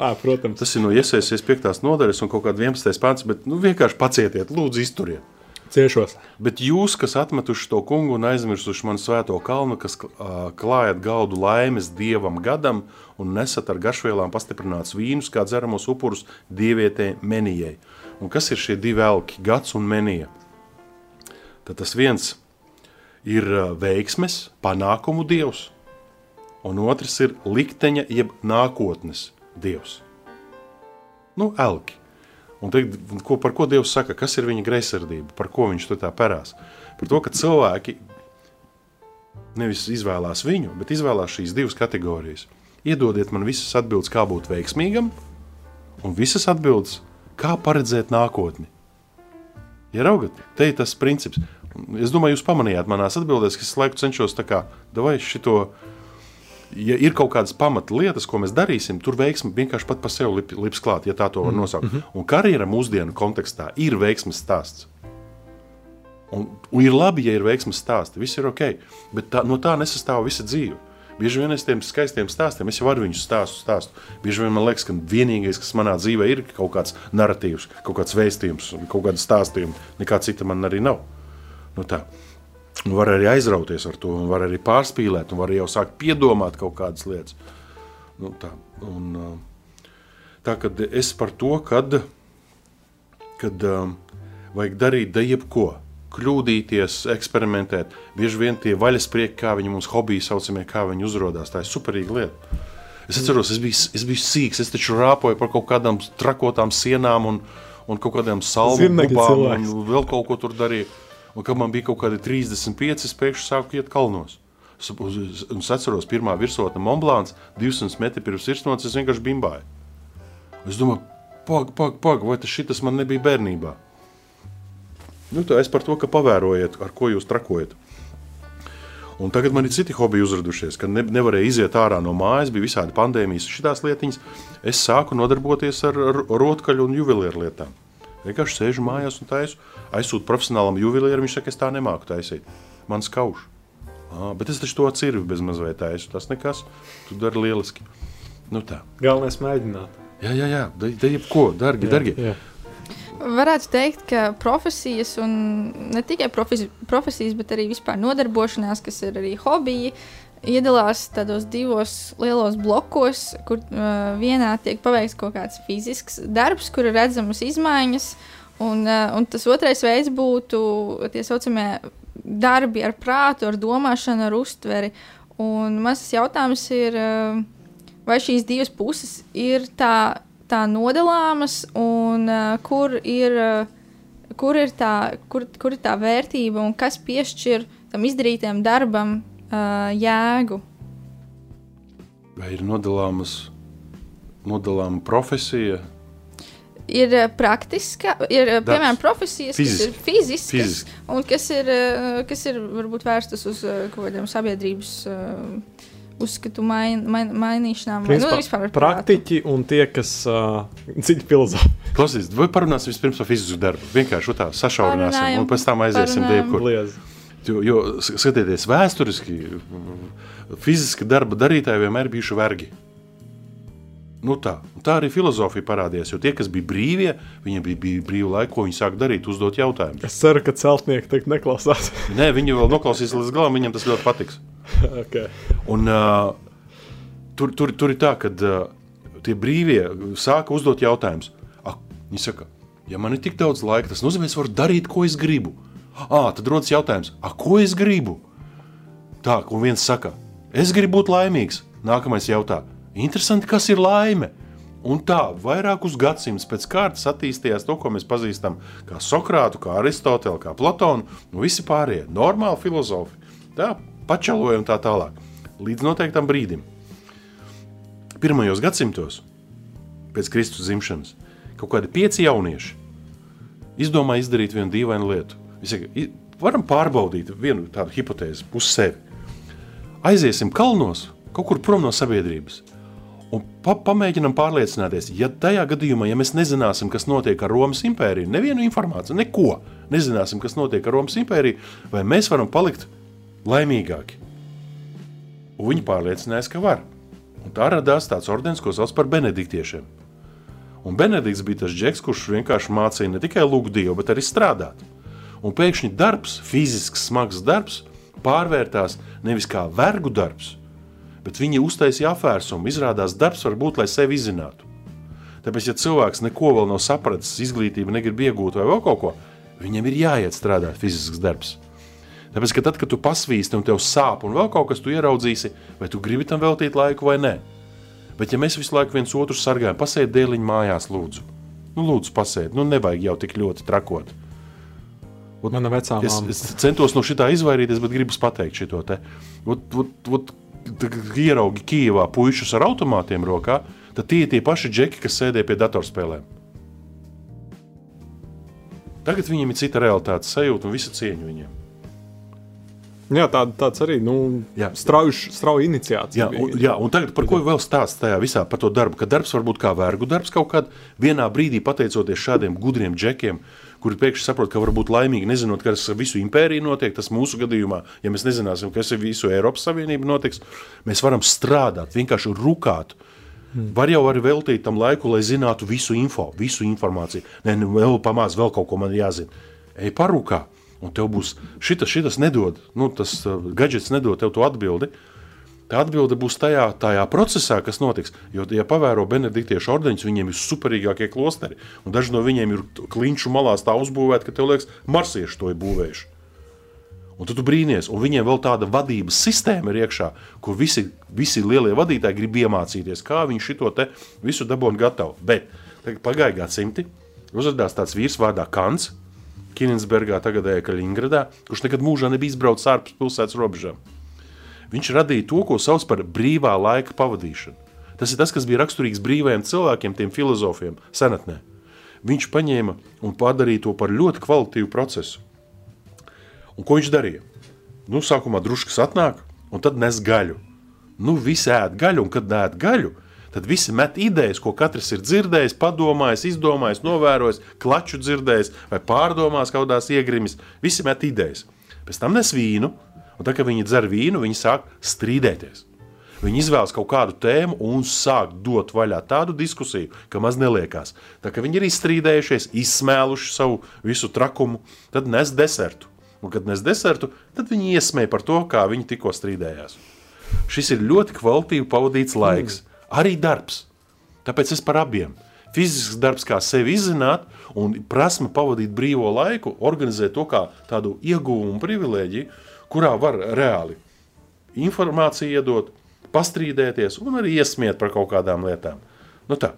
À, (laughs) protams. Tas ir no iesaistīts 5. nodaļas un kaut kāda 11. pāns, bet nu, vienkārši pacietiet, lūdzu, izturiet. Ciešos. Bet jūs, kas atmetuši to kungu un aizmirsuši manu svēto kalnu, kas klājat galdu laimes dievam gadam un nesat ar garšvielām pastiprināts vīnus, kā dzeramos upurus dievietē menijai. Un kas ir šie divi elki, gads un menija? Tad tas viens ir veiksmes, panākumu dievs, un otrs ir likteņa jeb nākotnes dievs. Nu, elki. Un te, ko, par ko Dievs saka, kas ir viņa greizsirdība, par ko viņš tur tā perās? Par to, ka cilvēki nevis izvēlās viņu, bet izvēlās šīs divas kategorijas. Iedodiet man visas atbildes, kā būt veiksmīgam, un visas atbildes, kā paredzēt nākotni. Ja raugat, te ir tas princips. Es domāju, jūs pamanījāt manās atbildēs, ka es laiku cenšos tā kā, vai šito ja ir kaut kādas pamatlietas, ko mēs darīsim, tur veiksme vienkārši pat par sevi lip, lips klāt, ja tā to var mhm. nosaukt. Mm -hmm. Un karjera mūsdienu kontekstā ir veiksmes stāsts. Un, un ir labi, ja ir veiksmes stāsti, viss ir ok, bet tā, no tā nesastāv visa dzīve. Bieži vien es tiem skaistiem stāstiem, es jau varu viņus stāstu, stāstu. Bieži vien man liekas, ka vienīgais, kas manā dzīvē ir, ir kaut kāds narratīvs, kaut kāds vēstījums, kaut kāda stāstījuma. Nekā cita man arī nav. Nu tā. Var arī aizrauties ar to, un var arī pārspīlēt, un var jau sākt piedomāt kaut kādas lietas. Nu, tā, un, tā kad es par to, kad, kad um, vajag darīt da jebko, kļūdīties, eksperimentēt. Bieži vien tie vaļasprieki, kā viņi mums hobiji saucamie, kā viņi uzrodās, tā ir superīga lieta. Es atceros, es biju, es biju sīgs, es taču rāpoju par kaut kādām trakotām sienām un, un kaut kādiem salmu gubām un vēl kaut ko tur darīju. Un, kad man bija kaut kādi 35, es pēkšņi sāku iet kalnos. Es, es atceros, pirmā virsotne Monblāns, 200 metri pirms virsotnes, es vienkārši bimbāju. Es domāju, pag, pag, pag, vai tas šitas man nebija bērnībā? Nu, tā es par to, ka pavērojiet, ar ko jūs trakojat. Un tagad man ir citi hobiji uzradušies, kad ne, nevarēja iziet ārā no mājas, bija visādi pandēmijas, šīs lietiņas. Es sāku nodarboties ar, ar rotkaļu un juvelieru lietām. Vienkārši sēžu mājās un taisu. Aizsūtu profesionālam juvelieram, viņš saka, es tā nemāku taisīt. Man skauž. Ah, bet es taču to cirvi bez mazliet taisu. Tas nekas, tu dari lieliski. Nu tā. Galvenais mēģināt. Jā, jā, jā. Dari jebko, dargi, jā, dargi. Jā. Varētu teikt, ka profesijas, un ne tikai profesijas, profesijas, bet arī vispār nodarbošanās, kas ir arī hobiji, iedalās tādos divos lielos blokos, kur uh, vienā tiek paveikts kaut kāds fizisks darbs, kur ir redzamas izmaiņas, un, uh, un tas otrais veids būtu tie saucamie darbi ar prātu, ar domāšanu, ar uztveri. Un mans jautājums ir, uh, vai šīs divas puses ir tā, tā nodalāmas, un uh, kur ir. Uh, Kur ir, tā, kur, kur ir tā vērtība un kas piešķir tam izdarītajam darbam uh, jēgu. Vai ir nodalāmas, nodalāma profesija? Ir praktiska, ir Darbs. piemēram profesijas, Fizisk. kas ir fiziskas, Fizisk. un kas ir, kas ir varbūt vērstas uz kaut kādiem sabiedrības uh, uzskatu main, main, mainīšanām. Principā, nu, vispār praktiķi un tie, kas uh, dziļi filozofi. Klausies, vai parunāsim vispirms par fizisku darbu? Vienkārši tā sašaurināsim un pēc tam aiziesim diekur. Jo, jo skatieties, vēsturiski fiziski darba darītāji vienmēr bijuši vergi. Nu tā. Tā arī filozofija parādījās. Jo tie, kas bija brīvie, viņiem bija, bija brīva laika, ko viņi sāk darīt, uzdot jautājumus. Es ceru, ka celtnieki tagad neklausās. (laughs) Nē, viņi vēl noklausīs līdz galam, viņiem tas ļoti patiks. (laughs) okay. Un, uh, tur, tur, tur ir tā, ka uh, tie brīvie sāka uzdot jautājumus. Viņi saka, ja man ir tik daudz laika, tas nozīmē, ka es varu darīt, ko es gribu. Ah, tad rodas jautājums, ko es gribu? Tā, un viens saka, es gribu būt laimīgs. Nākamais jautā, interesanti, kas ir laime? Un tā vairākus gadsimtus pēc kārtas attīstījās to, ko mēs pazīstam kā Sokrātu, kā Aristotelu, kā Platonu, un visi pārējie normāli filozofi. Tā pačaloja un tā tālāk. Līdz noteiktam brīdim. Pirmajos gadsimtos, pēc Kristus dzimšanas, kaut kādi pieci jaunieši izdomāja izdarīt vienu dīvainu lietu. Saka, varam pārbaudīt vienu tādu hipotēzi, pusi sevi. Aiziesim kalnos, kaut kur prom no sabiedrības Un pa, pamēģinām pārliecināties, ja tajā gadījumā, ja mēs nezināsim, kas notiek ar Romas impēriju, nevienu informāciju, neko nezināsim, kas notiek ar Romas impēriju, vai mēs varam palikt laimīgāki. Un viņi pārliecinājās, ka var. Un tā radās tāds ordenis, ko sauc par benediktiešiem. Un Benedikts bija tas džeks, kurš vienkārši mācīja ne tikai lūgt Dievu, bet arī strādāt. Un pēkšņi darbs, fizisks, smags darbs, pārvērtās nevis kā vergu darbs, bet viņi uztaisīja apvērsumu. Izrādās, darbs var būt, lai sevi izzinātu. Tāpēc, ja cilvēks neko vēl nav sapratis, izglītību negrib iegūt vai vēl kaut ko, viņam ir jāiet strādāt fizisks darbs. Tāpēc, ka tad, kad tu pasvīsti un tev sāp un vēl kaut kas, tu ieraudzīsi, vai tu gribi tam veltīt laiku vai nē. Bet, ja mēs visu laiku viens otru sargājam, pasēdi dēliņu mājās, lūdzu. Nu, lūdzu, pasēdi, nu, nevajag jau tik ļoti trakot. Ot, Mana vecā es, es centos no šitā izvairīties, bet gribu pateikt šo te. Ot, ot, ot, ieraugi Kijavā puikas ar automātiem rokā, tad tie ir tie paši džeki, kas sēdēja pie datorspēlēm. Tagad viņiem ir cita realitātes sajūta un visa cieņa viņiem. Jā, tā, tāds arī nu, strauja iniciācija. Jā, un, jā, un tagad par ko vēl stāsta tajā visā par to darbu? Ka darbs var būt kā vergu darbs kaut kādā vienā brīdī, pateicoties šādiem gudriem džekiem, kuri pēkšņi saprot, ka var būt laimīgi, nezinot, kas ar visu impēriju notiek. Tas mūsu gadījumā, ja mēs nezināsim, kas ar visu Eiropas Savienību notiks, mēs varam strādāt, vienkārši rukāt. Hmm. Var jau arī veltīt tam laiku, lai zinātu visu info, visu informāciju. Nē, nu, vēl pamāc, vēl kaut ko man jāzina. Ej, parūkā, un tev būs šitas, šitas nedod, nu, tas uh, gadgets nedod tev to atbildi. Uh, Tā atbilde būs tajā, tajā procesā, kas notiks. Jo, ja pavēro benediktiešu ordeņus, viņiem ir superīgākie klosteri. Daži no viņiem ir kliņšu malās tā uzbūvēti, ka tev liekas, marsieši to ir būvējuši. Un tu, brīnies, un viņiem vēl tāda vadības sistēma ir iekšā, kur visi, visi lielie vadītāji grib iemācīties, kā viņi šo visu dabūtu gatavu. Bet pagājušā gadsimta uzrādījās tāds vīrs vārdā Kants, Kininsbergā, tagadējā Kaļiņgradā, kurš nekad mūžā nebija izbraucis ārpus pilsētas robežām. Viņš radīja to, ko sauc par brīvā laika pavadīšanu. Tas ir tas, kas bija raksturīgs brīvajiem cilvēkiem, tiem filozofiem, senatnē. Viņš paņēma un padarīja to par ļoti kvalitatīvu procesu. Un ko viņš darīja? Nu, sākumā druskas atnāk, un tad nes gaļu. Nu, visi ēd gaļu, un kad ēd gaļu, tad visi met idejas, ko katrs ir dzirdējis, padomājis, izdomājis, novērojis, klaču dzirdējis vai pārdomās kaut kādās iegrimis. Visi met idejas. Pēc tam nes vīnu, Un tad, kad viņi dzer vīnu, viņi sāk strīdēties. Viņi izvēlas kaut kādu tēmu un sāk dot vaļā tādu diskusiju, ka maz neliekās. Tā kā viņi ir izstrīdējušies, izsmēluši savu visu trakumu, tad nes desertu. Un, kad nes desertu, tad viņi iesmēja par to, kā viņi tikko strīdējās. Šis ir ļoti kvalitatīvi pavadīts laiks, mm. arī darbs. Tāpēc es par abiem. Fizisks darbs, kā sevi izzināt, un prasme pavadīt brīvo laiku, organizēt to kā tādu ieguvumu privilēģiju, kurā var reāli informāciju iedot, pastrīdēties un arī iesmiet par kaut kādām lietām. Nu tā.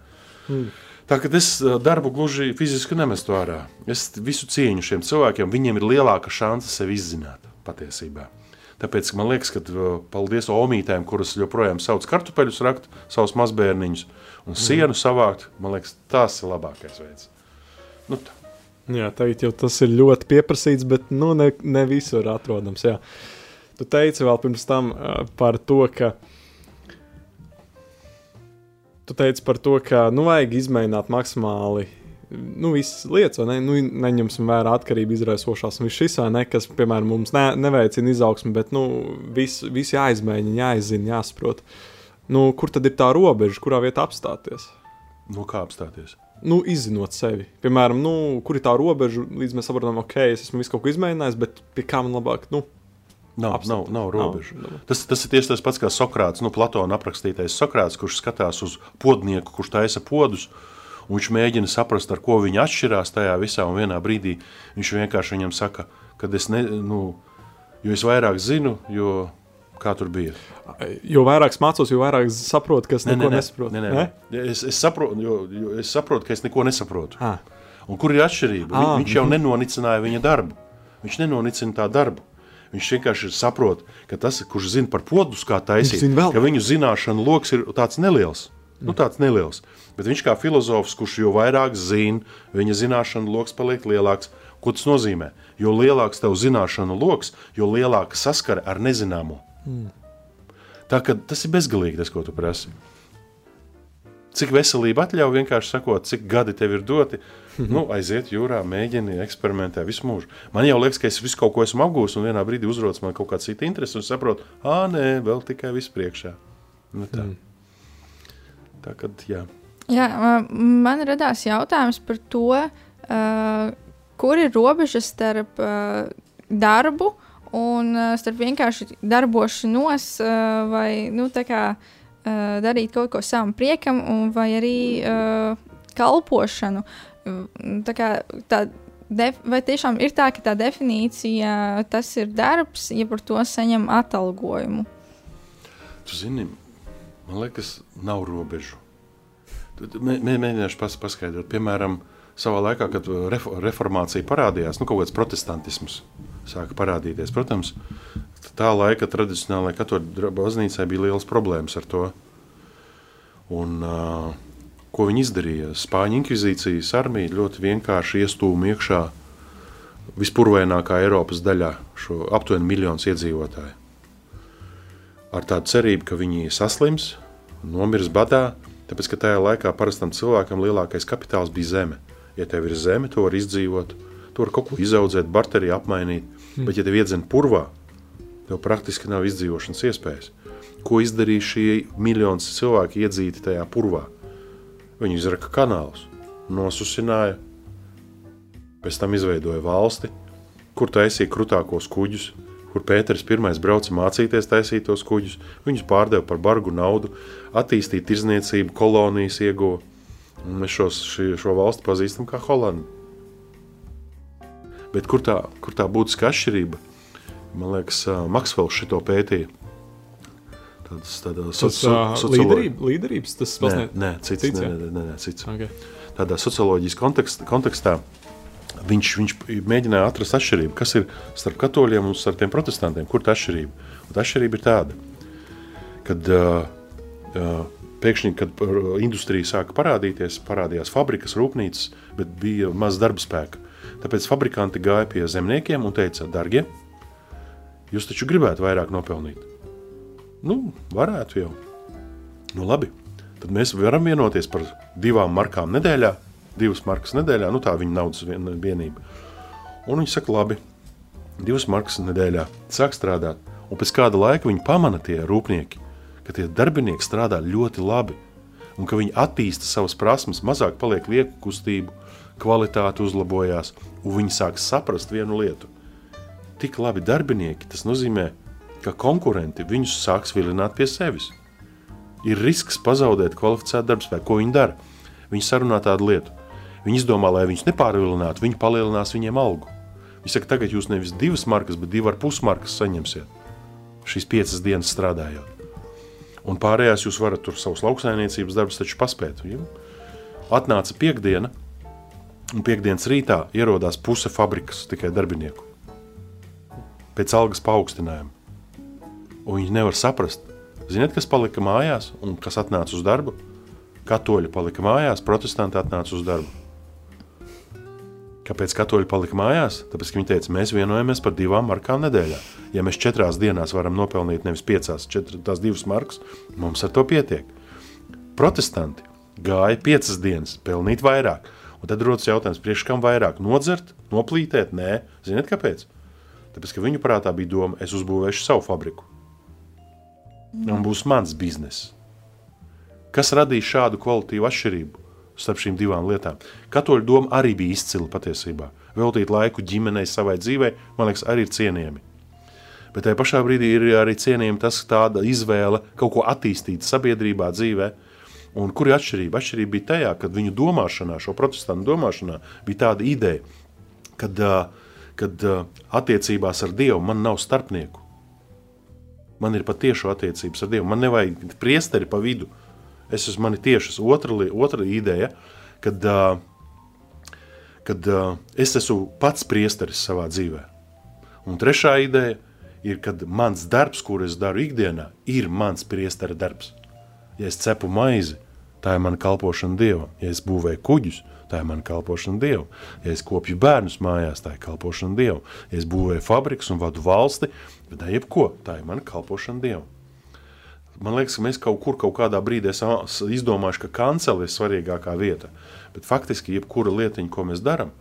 Mm. Tā kā es darbu gluži fiziski nemestu ārā. Es visu cieņu šiem cilvēkiem, viņiem ir lielāka šanse sevi izzināt patiesībā. Tāpēc man liekas, ka paldies omītēm, kuras joprojām sauc kartupeļus rakt, savus mazbērniņus un hmm. sienu savākt, man liekas, tas ir labākais veids. Nu tā. Jā, teikt, jau tas ir ļoti pieprasīts, bet nu, ne, ne visur atrodams. Jā. Tu teici vēl pirms tam uh, par to, ka. Tu teici par to, ka nu, vajag izmēģināt maksimāli nu, visas lietas, vai ne? Nu, neņemsim vērā atkarību izraisošās un viss šis, vai ne, kas, piemēram, mums ne, neveicina izaugsmu, bet nu, viss vis jāizmēģina, jāizzina, jāsaprot. Nu, kur tad ir tā robeža, kurā vietā apstāties? No kā apstāties? Nu, izzinot sevi. Piemēram, nu, kur ir tā robeža, līdz mēs saprotam, ok, es esmu visu kaut ko izmēģinājis, bet pie kā man labāk? Nu, Nav, Apstāties. nav, nav robežu. Nav. Tas, tas ir tieši tas pats kā Sokrāts, nu, Platona aprakstītais Sokrāts, kurš skatās uz podnieku, kurš taisa podus. Viņš mēģina saprast, ar ko viņi atšķirās tajā visā, un vienā brīdī viņš vienkārši viņam saka, ka es, ne, nu, jo es vairāk zinu, jo Kā tur bija? Jo vairāk es mācos, jo vairāk es saprotu, kas neko nesaprotu. Nē, nē, nē. Es, es, saprotu, jo, jo es saprotu, ka es neko nesaprotu. Ah. Un kur ir atšķirība? Ah, Viņš jau nenonicināja viņa darbu. Viņš nenonicina tā darbu. Viņš vienkārši saprot, ka tas, kurš zina par podus, kā taisīt, ka viņu zināšanu lokus ir tāds neliels. Nu, tāds neliels. Bet viņš kā filozofs, kurš jau vairāk zina, viņa zināšanu lokus paliek lielāks. Ko tas nozīmē? Jo lielāks tev zināšanu lokus, jo lielāka saskara ar nezināmo. Mm. Tā kā tas ir bezgalīgi, tas, ko tu prasi. Cik veselība atļauj vienkārši sakot, cik gadi tev ir doti, nu, aiziet jūrā, mēģini, eksperimentē visu mūžu. Man jau liekas, ka es visu kaut ko esmu apgūlis, un vienā brīdī uzrodas man kaut kāda cita interese, un saprotu, ah, nē, vēl tikai viss priekšā. Nu, tā. Mm. tā kad, jā. Jā, man radās jautājums par to, uh, kur ir robeža starp uh, darbu un uh, starp vienkārši darbošanos uh, vai nu, kā, uh, darīt kaut ko savam priekam, vai arī uh, kalpošanu. Tā kā, tā, def, vai tiešām ir tā, ka tā definīcija tas ir darbs, ja par to saņem atalgojumu? Tu zini, man liekas, nav robežu. Mēģināšu pas, paskaidrot, piemēram, savā laikā, kad reformācija parādījās, nu, kaut kāds protestantisms sāka parādīties. Protams, tā laika tradicionālajai katoļu baznīcai bija liels problēmas ar to. Un, uh, ko viņi izdarīja? Spāņu inkvizīcijas armija ļoti vienkārši iestūma iekšā vispurvainākā Eiropas daļā šo aptuveni miljonus iedzīvotāju. Ar tādu cerību, ka viņi saslims, nomirs badā, tāpēc ka tajā laikā parastam cilvēkam lielākais kapitāls bija zeme. Ja tev ir zeme, to var izdzīvot, to var kaut ko izaudzēt, barterī apmainīt, mm. bet ja tev iedzen purvā, tev praktiski nav izdzīvošanas iespējas. Ko izdarīja šie miljoni cilvēki iedzīti tajā purvā? Viņi izraka kanālus, nosusināja, pēc tam izveidoja valsti, kur taisīja krutākos kuģus, kur Pēters I brauca mācīties taisīt tos kuģus. Viņus pārdeva par bargu naudu, attīstīja tirzniecību, kolonijas ieguva. Mēs šos, šo valsti pazīstam kā Holandu. Bet kur tā, kur tā būtiska atšķirība? Man liekas, Maksvels šito pētīja. Tādas, tāda so, so, līderība, līderības tas nē, nē, cits, cits, nē, nē, nē, nē, cits. Okay. Tādā socioloģijas kontekst, kontekstā viņš, viņš mēģināja atrast atšķirību, kas ir starp katoļiem un starp tiem protestantiem. Kur tā atšķirība? Un tā atšķirība ir tāda, kad uh, uh, pēkšņi, kad industrija sāka parādīties, parādījās fabrikas, rūpnīcas, bet bija maz darba spēka. Tāpēc fabrikanti gāja pie zemniekiem un teica, darbie, jūs taču gribētu vairāk nopelnīt. Nu, varētu jau. Nu, labi. Tad mēs varam vienoties par divām markām nedēļā, divas markas nedēļā, nu tā viņa naudas vienība. Un viņi saka, labi, divas markas nedēļā sāk strādāt. Un pēc kāda laika viņi pamana tie rūpnieki, ka tie darbinieki strādā ļoti labi un ka viņi attīsta savas prasmes, mazāk paliek lieku kustību, kvalitāte uzlabojās, un viņi sāk saprast vienu lietu. Tik labi darbinieki, tas nozīmē, ka konkurenti viņus sāks vilināt pie sevis. Ir risks pazaudēt kvalificētu darbspēku. Ko viņi dara? Viņi sarunā tādu lietu. Viņi izdomā, lai viņus nepārvilinātu, viņi palielinās viņiem algu. Viņi saka, tagad jūs nevis divas markas, bet divas ar pus markas saņemsiet šīs piecas dienas strādājot. Un pārējās jūs varat tur savus lauksaimniecības darbus taču paspēt. Atnāca piekdiena, un piekdienas rītā ierodās puse fabrikas tikai darbinieku. Pēc algas paaugstinājuma. Un viņi nevar saprast, ziniet, kas palika mājās un kas atnāca uz darbu? Katoļi palika mājās, protestanti atnāca uz darbu. Kāpēc katoļi palika mājās? Tāpēc viņi teica, mēs vienojamies par divām markām nedēļā. Ja mēs četrās dienās varam nopelnīt nevis piecās, četras, tās divas markas, mums ar to pietiek. Protestanti gāja piecas dienas, pelnīt vairāk. Un tad rodas jautājums, priekš kam vairāk nodzert, noplītēt? Nē, ziniet, kāpēc? Tāpēc, ka viņu prātā bija doma, es uzbūvēšu savu fabriku. Un būs mans bizness. Kas radīja šādu kvalitīvu atšķirību starp šīm divām lietām? Katoļu doma arī bija izcila patiesībā. Veltīt laiku ģimenei, savai dzīvei, man liekas, arī ir cienījami. Bet tajā pašā brīdī ir arī cienījami tas, ka tāda izvēle kaut ko attīstīt sabiedrībā, dzīvēm Un kur ir atšķirība? Atšķirība bija tajā, ka viņu domāšanā, šo protestantu domāšanā, bija tāda ideja, kad, kad attiecībās ar Dievu man nav starpnieku. Man ir patiešu attiecības ar Dievu. Man nevajag priesteri pa vidu. Es esmu mani tiešas. Otra, otra ideja, kad, kad es esmu pats priesteris savā dzīvē. Un trešā ideja ir, kad mans darbs, kur es daru ikdienā, ir mans priestera darbs. Ja es cepu maizi, tā ir mana kalpošana Dievam. Ja es būvēju kuģus, tā ir mana kalpošana Dievam. Ja es kopju bērnus mājās, tā ir kalpošana Dievam. Ja es būvēju fabrikas un vadu valsti, tad jebko, tā ir mana kalpošana Dievam. Man liekas, ka mēs kaut kur, kaut kādā brīdī izdomājuši, ka kancele ir svarīgākā vieta. Bet faktiski, jebkura lietiņa, ko mēs darām,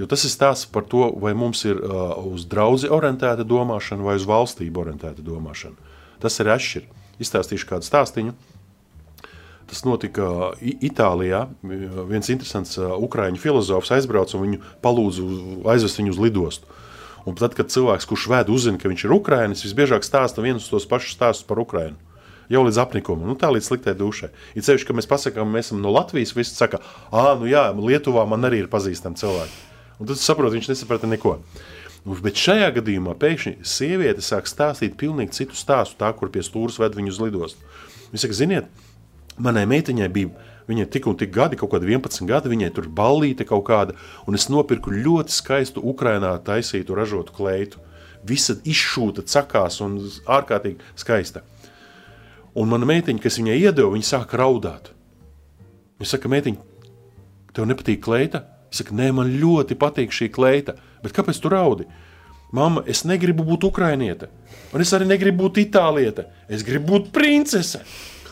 jo tas ir stāsts par to, vai mums ir uh, uz draugu orientēta domāšana vai uz valstību orientēta domāšana. Tas ir atšķirīgi. Izstāstīšu kādu stāstīņu. Tas notika Itālijā. Viens interesants ukrāņu filozofs aizbrauca un viņu palūdza aizvest viņu uz lidostu. Un tad, kad cilvēks, kurš vēd, uzzina, ka viņš ir ukrānis, visbiežāk stāsta vienus tos pašus stāstus par Ukrajinu. Jau līdz apnikumam, nu tā līdz sliktai dušai. Ir ceļš, ka mēs pasakām, mēs esam no Latvijas, visi saka, ah, nu jā, Lietuvā man arī ir pazīstami cilvēki. Un tad saprot, viņš nesaprata neko. Nu, Bet šajā gadījumā pēkšņi sieviete sāk stāstīt pilnīgi citu stāstu, tā, kur pie stūres ved viņu uz lidostu. Viņa saka, ziniet, manai meitiņai bija, viņai tik un tik gadi, kaut kādi 11 gadi, viņai tur ballīte kaut kāda, un es nopirku ļoti skaistu Ukrainā taisītu ražotu kleitu. Visa izšūta, cakās un ārkārtīgi skaista. Un mana meitiņa, kas viņai iedeva, viņa sāka raudāt. Viņa saka, meitiņa, tev nepatīk kleita? Viņa saka, nē, man ļoti patīk šī kleita. Bet kāpēc tu raudi? Mama, es negribu būt ukrainiete, un es arī negribu būt itāliete. Es gribu būt princese.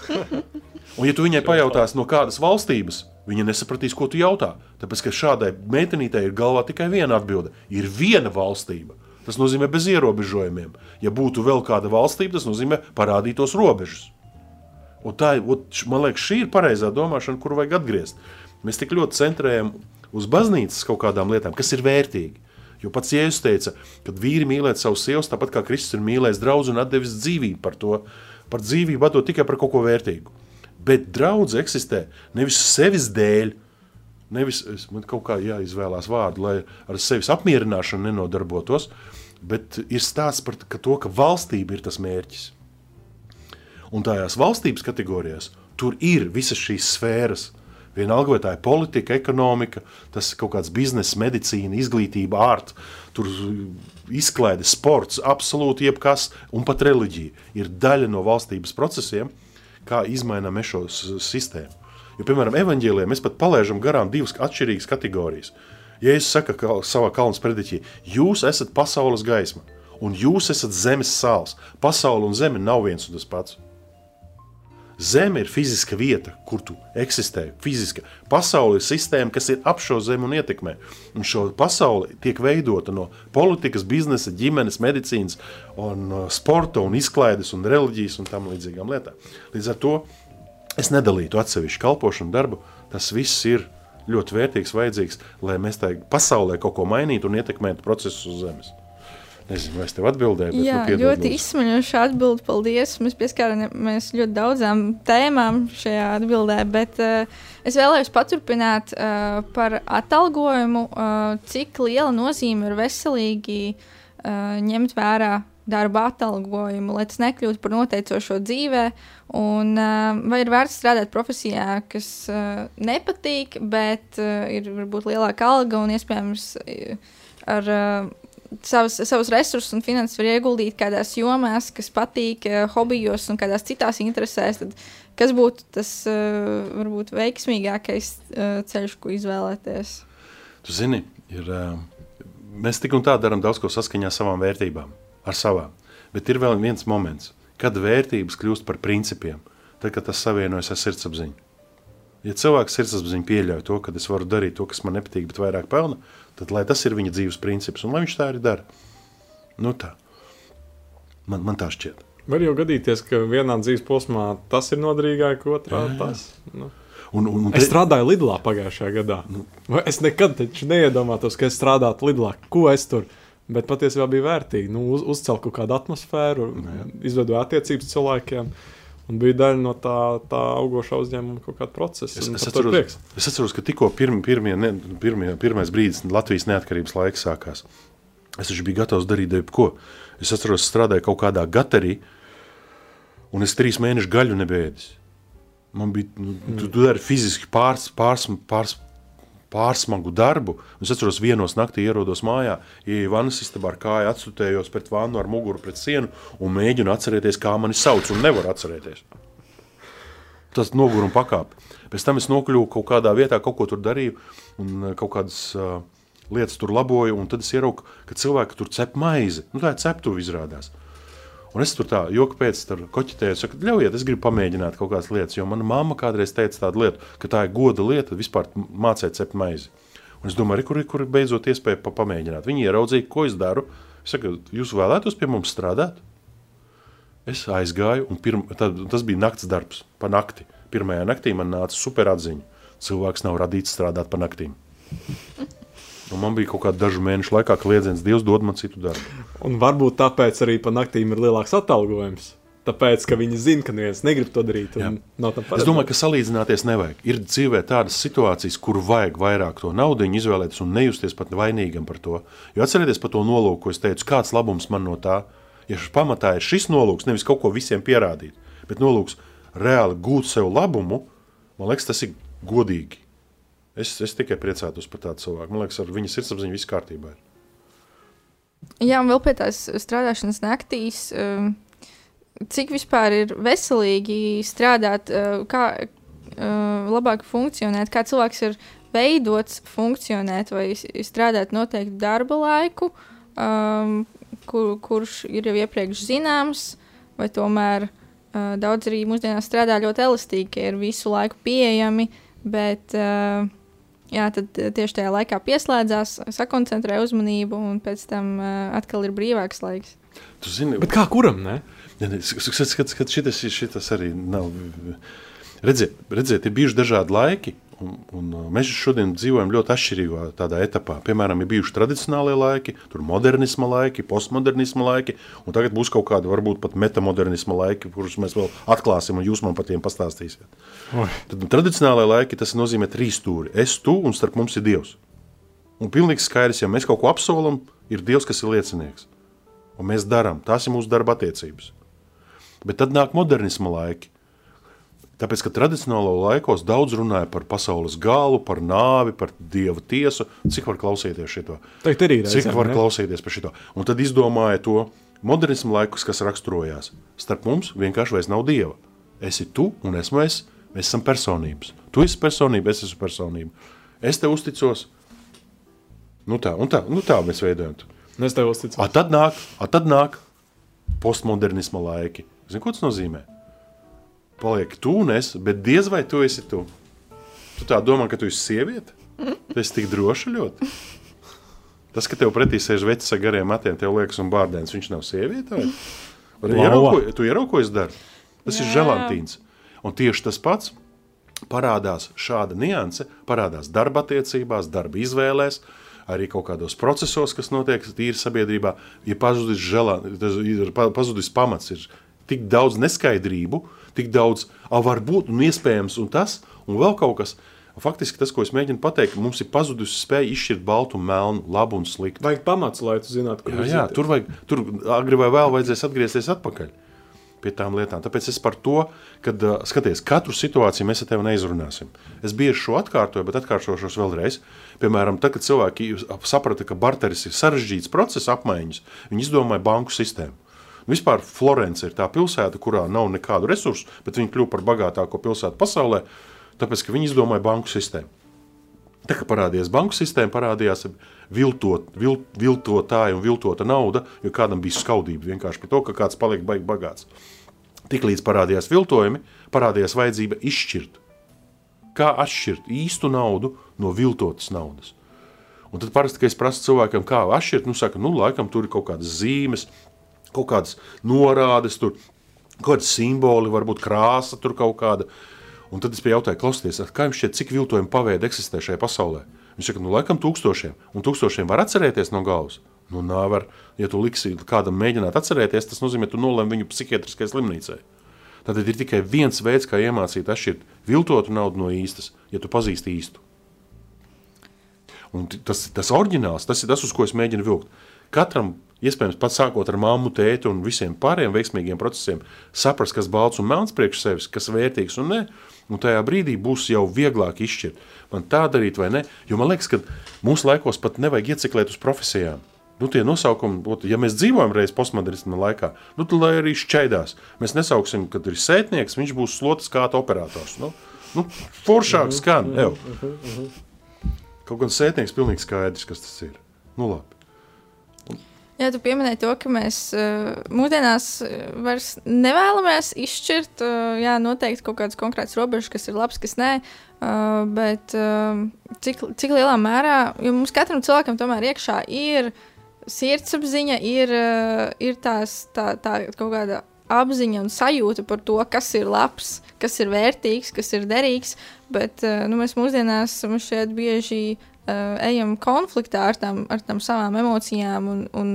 (laughs) Un, ja tu viņai pajautās, no kādas valstības, viņa nesapratīs, ko tu jautā. Tāpēc, ka šādai meitenītei ir galvā tikai viena atbilde - ir viena valstība. Tas nozīmē bez ierobežojumiem. Ja būtu vēl kāda valstība, tas nozīmē parādītos robežas. Un tā, man liekas, šī ir pareizā domāšana, kuru vajag atgriezt. Mēs tik ļoti centrējam uz baznīcas kaut kādām lietām, kas ir vērtīgi. Jo pats Jēzus teica, ka vīri mīlēt savus sievas, tāpat kā Kristus ir mīlējis draugu un devis dzīvību par to, par dzīvību atdot tikai par kaut ko vērtīgu. Bet draudz eksistē nevis sevis dēļ, nevis man kaut kā jāizvēlās vārdu, lai ar sevis apmierināšanu nenodarbotos, bet ir stāsts par to, ka valstība ir tas mērķis. Un tajās valstības kategorijās tur ir visas šīs sfēras. Vienalga, vai tā ir politika, ekonomika, tas ir kaut kāds biznesa, medicīna, izglītība, ārta, tur izklaide, sports, absolūti jebkas, un pat reliģija ir daļa no valstības procesiem, kā izmainām mēs šo sistēmu. Jo, piemēram, evanģēlijā mēs pat palaidām garām divas atšķirīgas kategorijas. Ja es saku ka, savā kalnu sprediķī, jūs esat pasaules gaisma, un jūs esat zemes sāls. Pasaule un zeme nav viens un tas pats. Zeme ir fiziska vieta, kur tu eksistē. Fiziska. Pasaule ir sistēma, kas ir ap šo zemi un ietekmē. Un šo pasauli tiek veidota no politikas, biznesa, ģimenes, medicīnas, un, uh, sporta, un izklaides, un reliģijas un tam līdzīgām lietām. Līdz ar to es nedalītu atsevišķu kalpošanu darbu. Tas viss ir ļoti vērtīgs, vajadzīgs, lai mēs tajā pasaulē kaut ko mainītu un ietekmētu procesus uz zemes. Nezinu, vai es tev atbildēju, bet Jā, nu, piedod ļoti izsmeļoša atbilde. Paldies. Mēs pieskārāmies ļoti daudzām tēmām šajā atbildē, bet uh, es vēlējos paturpināt uh, par atalgojumu, uh, cik liela nozīme ir veselīgi uh, ņemt vērā darba atalgojumu, lai tas nekļūtu par noteicošo dzīvē. Un, uh, vai ir vērts strādāt profesijā, kas uh, nepatīk, bet uh, ir varbūt lielāka alga un iespējams uh, ar uh, savus, savus resursus un finanses var ieguldīt kādās jomās, kas patīk, eh, hobijos un kādās citās interesēs, tad kas būtu tas uh, varbūt veiksmīgākais uh, ceļš, ko izvēlēties? Tu zini, ir, mēs tik un tā darām daudz ko saskaņā ar savām vērtībām, ar savām. Bet ir vēl viens moments, kad vērtības kļūst par principiem, tad, kad tas savienojas ar sirdsapziņu. Ja cilvēks sirdsapziņā pieļauj to, ka es varu darīt to, kas man nepatīk, bet vairāk pelna, tad lai tas ir viņa dzīves princips un lai viņš tā arī dara. Nu tā. Man, man tā šķiet. Var jau gadīties, ka vienā dzīves posmā tas ir noderīgāk, otrā Jā, jā. tas. Nu. Un, un, un Es strādāju Lidlā pagājušajā gadā. Nu. Es nekad taču neiedomātos, ka es strādātu Lidlā. Ko es tur? Bet patiesībā bija vērtīgi. Nu, uz, uzcelt kaut kādu atmosfēru, izveidoju attiecības cilvēkiem. Un bija daļa no tā, tā augošā uzņēmuma kaut kāda procesa. Es, es, atceros, es atceros, ka tikko pirm, pirmie, ne, pirmie, pirmais brīdis Latvijas neatkarības laiks sākās. Es taču biju gatavs darīt jebko. Es atceros, strādāju kaut kādā gaterī, un es trīs mēnešus gaļu nebēdis. Man bija, nu, tu, tu dari fiziski pārs, pārs, pārs, pārsmagu darbu. Es atceros, vienos naktī ierodos mājā, ieju vannas istabā ar kāju, atstutējos pret vannu ar muguru pret sienu un mēģinu atcerēties, kā mani sauc, un nevaru atcerēties. Tas noguruma pakāpe. Pēc tam es nokļuvu kaut kādā vietā, kaut ko tur darīju, un kaut kādas uh, lietas tur laboju, tad es ieraugu, ka cilvēki tur cep maizi. Nu, tā ir ceptuve izrādās. Un es tur tā joka pēc tam koķitēju, saku, ļaujiet, es gribu pamēģināt kaut kādas lietas. Jo mana mamma kādreiz teica tādu lietu, ka tā ir goda lieta vispār mācīt cept maizi. Un es domāju, kur, ir beidzot iespēja pa pamēģināt. Viņi ieraudzīja, ko es daru. Es saku, jūs vēlētos pie mums strādāt? Es aizgāju, un pirm, tad, tas bija nakts darbs, pa nakti. Pirmajā naktī man nāca super atziņa. Cilvēks nav radīts strādāt pa naktīm. Un man bija kaut kāda dažu mēnešu laikā kliedziens, Dievs dod man citu darbu. Un varbūt tāpēc arī pa naktīm ir lielāks atalgojums. Tāpēc, ka viņi zina, ka neviens negrib to darīt. Es domāju, ka salīdzināties nevajag. Ir dzīvē tādas situācijas, kur vajag vairāk to naudu izvēlēties un nejusties pat vainīgam par to. Jo atcerieties par to nolūku, ko es teicu, kāds labums man no tā. Ja šis pamatā ir šis nolūks, nevis kaut ko visiem pierādīt, bet nolūks reāli gūt sev labumu, man liekas, tas ir godīgi. Es, es tikai priecātos par tādu cilvēku. Man liekas, ar viņas sirdsapziņu viss kārtībā. Ir. Jā, un vēl pie tās strādāšanas naktīs. Um, cik vispār ir veselīgi strādāt, uh, kā uh, labāk funkcionēt, kā cilvēks ir veidots funkcionēt vai strādāt noteikti darba laiku, um, kur, kurš ir jau iepriekš zināms, vai tomēr uh, daudz arī mūsdienās strādā ļoti elastīgi, ka ir visu laiku pieejami, bet uh, Jā, tad eh, tieši tajā laikā pieslēdzās, sakoncentrē uzmanību, un pēc tam uh, atkal ir brīvāks laiks. Tu zini, bet kā kuram? Ne? Ja, ne, skat, skat, skat, šitas, šitas arī nav. Redziet, redziet, ir bijuši dažādi laiki, Un, un uh, mēs šodien dzīvojam ļoti atšķirīgā tādā etapā. Piemēram, ir bijuši tradicionālie laiki, tur modernisma laiki, postmodernisma laiki, un tagad būs kaut kādi varbūt pat metamodernisma laiki, kurus mēs vēl atklāsim, un jūs man par tiem pastāstīsiet. Oi. Tad tradicionālajā laiki tas nozīmē trīs stūri. Es, tu un starp mums ir Dievs. Un pilnīgi skaidrs, ja mēs kaut ko apsolam, ir Dievs, kas ir liecinieks. Un mēs darām, tās ir mūsu darba attiecības. Bet tad nāk modernisma laiki, Tāpēc, ka tradicionālo laikos daudz runāja par pasaules galu, par nāvi, par dieva tiesu. Cik var klausīties šo? Cik reizēm, var ne? klausīties par šo? Un tad izdomāja to modernismu laikus, kas raksturojās. Starp mums vienkārši vairs nav dieva. Esi tu un esmu es. Mēs esam personības. Tu esi personība, es esmu personība. Es tev uzticos. Nu tā, un tā, nu tā mēs veidojam. Es tev uzticos. A tad nāk, a tad nāk postmodernisma laiki. Zini, ko tas nozīmē? Paliek tu un es, bet diez vai tu esi tu. Tu tā domā, ka tu esi sieviete? Tu esi tik droša ļoti. Tas, ka tev pretī sēž vecs ar gariem matiem, tev liekas, un bārdēns, viņš nav sieviete. Vai? Vai tu ierauko, tu ierauko, es daru? Tas Jā. ir želantīns. Un tieši tas pats parādās šāda nianse, parādās darba attiecībās, darba izvēlēs, arī kaut kādos procesos, kas notiek tīri sabiedrībā. Ir pazudis, želā, ir pazudis pamats, ir tik daudz neskaidrību, tik daudz, ah, var būt un iespējams, un tas, un vēl kaut kas. Faktiski tas, ko es mēģinu pateikt, mums ir pazudusi spēja izšķirt baltu un melnu, labu un sliktu. Vajag pamats, lai tu zinātu, kur jā, jā, tur vajag, tur agri vai vēl vajadzēs atgriezties atpakaļ pie tām lietām. Tāpēc es par to, ka, uh, skaties, katru situāciju mēs ar tevi neizrunāsim. Es bieži šo atkārtoju, bet atkārtošos vēlreiz. Piemēram, tad, kad cilvēki saprata, ka barteris ir sarežģīts process apmaiņas, viņi izdomāja banku sistēmu. Vispār Florence ir tā pilsēta, kurā nav nekādu resursu, bet viņi kļuva par bagātāko pilsētu pasaulē, tāpēc, ka viņi izdomāja banku sistēmu. Tā kā parādījās banku sistēma, parādījās viltot, vil, viltotāja un viltota nauda, jo kādam bija skaudība vienkārši par to, ka kāds paliek baigi bagāts. Tiklīdz parādījās viltojumi, parādījās vajadzība izšķirt. Kā atšķirt īstu naudu no viltotas naudas? Un tad parasti, kad es prasu cilvēkam, kā atšķirt, nu saka, nu laikam tur ir kaut kādas zīmes, kaut kādas norādes, tur, kaut kāda simboli, varbūt krāsa tur kaut kāda. Un tad es jautāju, klausieties, kā jums šķiet, cik viltojumi paveidi eksistē šajā pasaulē? Viņš saka, nu, laikam, tūkstošiem. Un tūkstošiem var atcerēties no galvas. Nu, nevar. Ja tu liksi kādam mēģināt atcerēties, tas nozīmē, ka tu nolēmi viņu psihiatriskajai slimnīcai. Tad ir tikai viens veids, kā iemācīt atšķirt viltotu naudu no īstas, ja tu pazīsti īstu. Un tas, tas oriģināls, tas ir tas, uz ko es mēģinu vilkt. Katram iespējams, pat sākot ar mammu, tēti un visiem pārējiem veiksmīgiem procesiem, saprast, kas balts un melns priekš sevis, kas vērtīgs un ne. Un tajā brīdī būs jau vieglāk izšķirt, man tā darīt vai ne. Jo man liekas, ka mūsu laikos pat nevajag ieciklēt uz profesijām. Nu, tie nosaukumi, ja mēs dzīvojam reizē postmodernisma laikā, nu, tad lai arī šķaidās. Mēs nesauksim, kad ir sētnieks, viņš būs slotas kāta operators. Nu, nu, foršāk skan. Ev. Kaut gan sētnieks pilnīgi skaidrs, kas tas ir. Nu, labi. Jā, tu pieminēji to, ka mēs uh, mūsdienās vairs nevēlamies izšķirt, uh, jā, noteikti kaut kādas konkrētas robežas, kas ir labs, kas nē. Uh, bet uh, cik, cik lielā mērā, jo mums katram cilvēkam tomēr iekšā ir sirdsapziņa, ir, uh, ir tās, tā, tā kaut kāda apziņa un sajūta par to, kas ir labs, kas ir vērtīgs, kas ir derīgs. Bet nu, mēs mūsdienās mums šeit bieži ejam konfliktā ar tām, ar tām savām emocijām un, un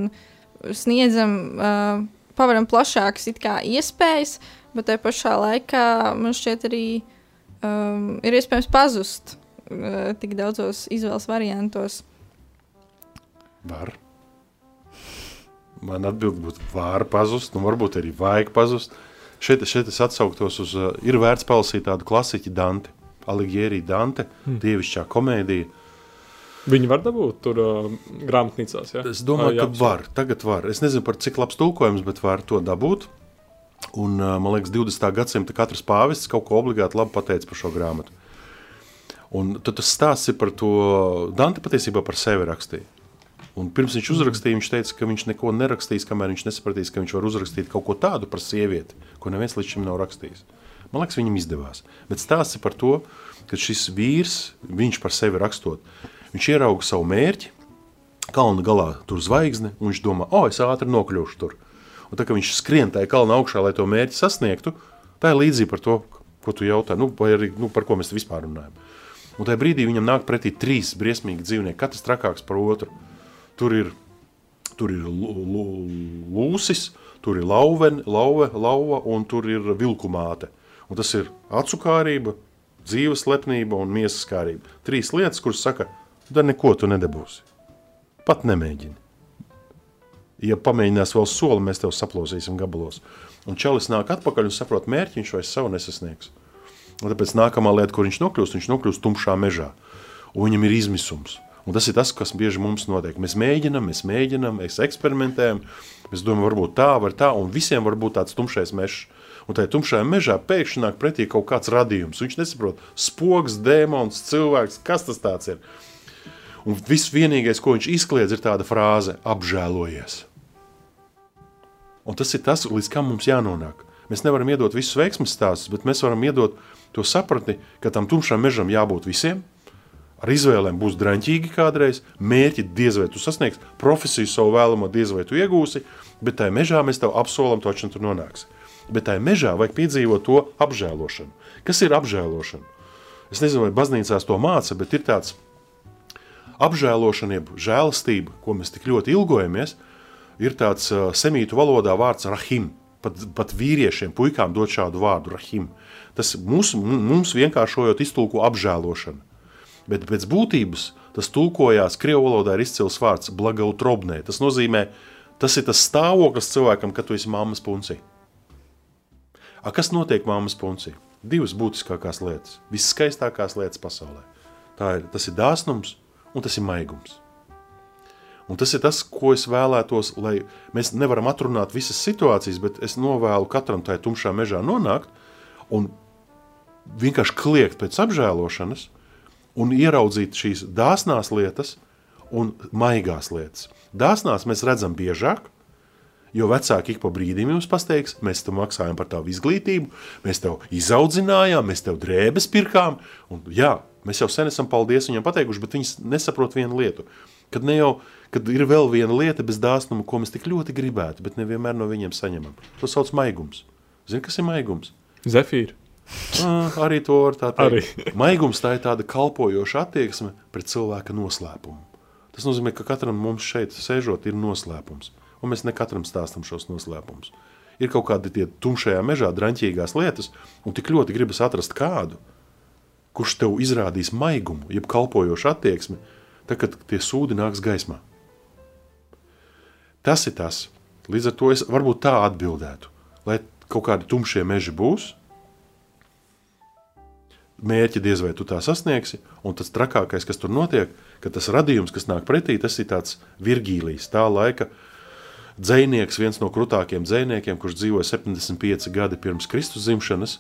sniedzam, uh, pavaram plašākas iespējas, bet tajā pašā laikā man šķiet arī um, ir iespējams pazust uh, tik daudzos izvēles variantos. Var. Man atbild būtu, var pazust, nu varbūt arī vajag pazust. Šeit, šeit es atsauktos uz, uh, ir vērts palasīt tādu klasiķu Dante, Alighieri Dante, hmm. dievišķā komēdija. Uh, Viņi var dabūt tur uh, grāmatnīcās. Ja? Es domāju, uh, ka var. Tagad var. Es nezinu, cik labs tulkojums, bet var to dabūt. Un, uh, man liekas, 20. gadsimta katrs pāvests kaut ko obligāti labi pateica par šo grāmatu. Un tad tas stāsts ir par to, Dante patiesībā par sevi rakstīja. Un pirms viņš uzrakstīja, viņš teica, ka viņš neko nerakstīs, kamēr viņš nesapratīs, ka viņš var uzrakstīt kaut ko tādu par sievieti, ko neviens līdz šim nav rakstījis. Man liekas, viņam izdevās. Bet stāsts ir par to, ka šis vīrs, viņš par sevi rakstot, Viņš ierauga savu mērķi, kalna galā tur zvaigzne, un viņš domā, o, oh, es ātri nokļūšu tur. Un tā kā viņš skrien tajā kalna augšā, lai to mērķi sasniegtu, tā ir līdzīga par to, ko tu jautā, nu, vai arī nu, par ko mēs vispār runājam. Un tajā brīdī viņam nāk pretī trīs briesmīgi dzīvnieki, katrs trakāks par otru. Tur ir, tur ir lūsis, tur ir lauven, lauve, lauva un tur ir vilkumāte. Un tas ir acukārība, dzīves lepnība un miesas kārība. Trīs lietas, kuras saka, tad neko tu nedabūsi. Pat nemēģini. Ja pamēģinās vēl soli, mēs tev saplosīsim gabalos. Un Čalis nāk atpakaļ un saprot mērķi, viņš vairs savu nesasniegs. Un tāpēc nākamā lieta, kur viņš nokļūst, viņš nokļūst tumšā mežā. Un viņam ir izmisums. Un tas ir tas, kas bieži mums notiek. Mēs mēģinām, mēs mēģinām, mēs eksperimentējam, mēs domājam, varbūt tā, var tā, un visiem var būt tāds tumšais mežs. Un tajā tumšajā mežā pēkšņi nāk pretī kaut kāds radījums. Viņš nesaprot, spoks, dēmons, cilvēks, kas tas ir. Un viss vienīgais, ko viņš izkliedz, ir tāda frāze - apžēlojies. Un tas ir tas, līdz kam mums jānonāk. Mēs nevaram iedot visus veiksmības stāstus, bet mēs varam iedot to sapratni, ka tam tumšam mežam jābūt visiem. Ar izvēlēm būs drāmīgi kādreiz, mērķi diez vai tu sasniegsi, profesiju savu vēlamo diez vai tu iegūsi, bet tajā mežā mēs tev apsolam, to taču tur nonāks. Bet tajā mežā vajag piedzīvot to apžēlošanu. Kas ir apžēlošana? Es nezinu, vai baznīcās to māca, bet ir tāds apžēlošana, jeb žēlastība, ko mēs tik ļoti ilgojamies, ir tāds semītu valodā vārds rahim. Pat, pat vīriešiem, puikām dot šādu vārdu rahim. Tas mums, mums vienkāršojot iztulko apžēlošana. Bet pēc būtības tas tulkojās, krievu valodā ir izcils vārds blagautrobnē. Tas nozīmē, tas ir tas stāvoklis cilvēkam, kad tu esi mammas puncī. A, kas notiek mammas puncī? Divas būtiskākās lietas, viskaistākās lietas pasaulē. Tā ir, tas ir dāsnums un tas ir maigums. Un tas ir tas, ko es vēlētos, lai mēs nevaram atrunāt visas situācijas, bet es novēlu katram tajā tumšā mežā nonākt un vienkārši kliegt pēc apžēlošanas un ieraudzīt šīs dāsnās lietas un maigās lietas. Dāsnās mēs redzam biežāk, jo vecāki ik pa brīdim jums pateiks, mēs tev maksājam par tavu izglītību, mēs tev izaudzinājām, mēs tev drēbes pirkām, un jā, Mēs jau sen esam paldies viņam pateikuši, bet viņi nesaprot vienu lietu. Kad, ne jau, kad ir vēl viena lieta bez dāsnuma, ko mēs tik ļoti gribētu, bet nevienmēr no viņiem saņemam. To sauc maigums. Zini, kas ir maigums? Zefīri. Ah, arī to var tā teikt. Arī. (laughs) Maigums tā ir tāda kalpojoša attieksme pret cilvēka noslēpumu. Tas nozīmē, ka katram mums šeit sēžot ir noslēpums. Un mēs ne katram stāstam šos noslēpumus. Ir kaut kādi tie tumšajā mežā draņķīgās lietas, un tik ļoti gribas atrast kādu, kurš tev izrādīs maigumu, jeb kalpojošu attieksmi, tad, kad tie sūdi nāks gaismā. Tas ir tas. Līdz ar to es varbūt tā atbildētu. Lai kaut kādi tumšie meži būs, mērķi diez vai tu tā sasniegsi, un tas trakākais, kas tur notiek, ka tas radījums, kas nāk pretī, tas ir tāds virgīlijs, tā laika dzēnieks, viens no krutākiem dzēniekiem, kurš dzīvoja 75 gadi pirms Kristus dzimšanas,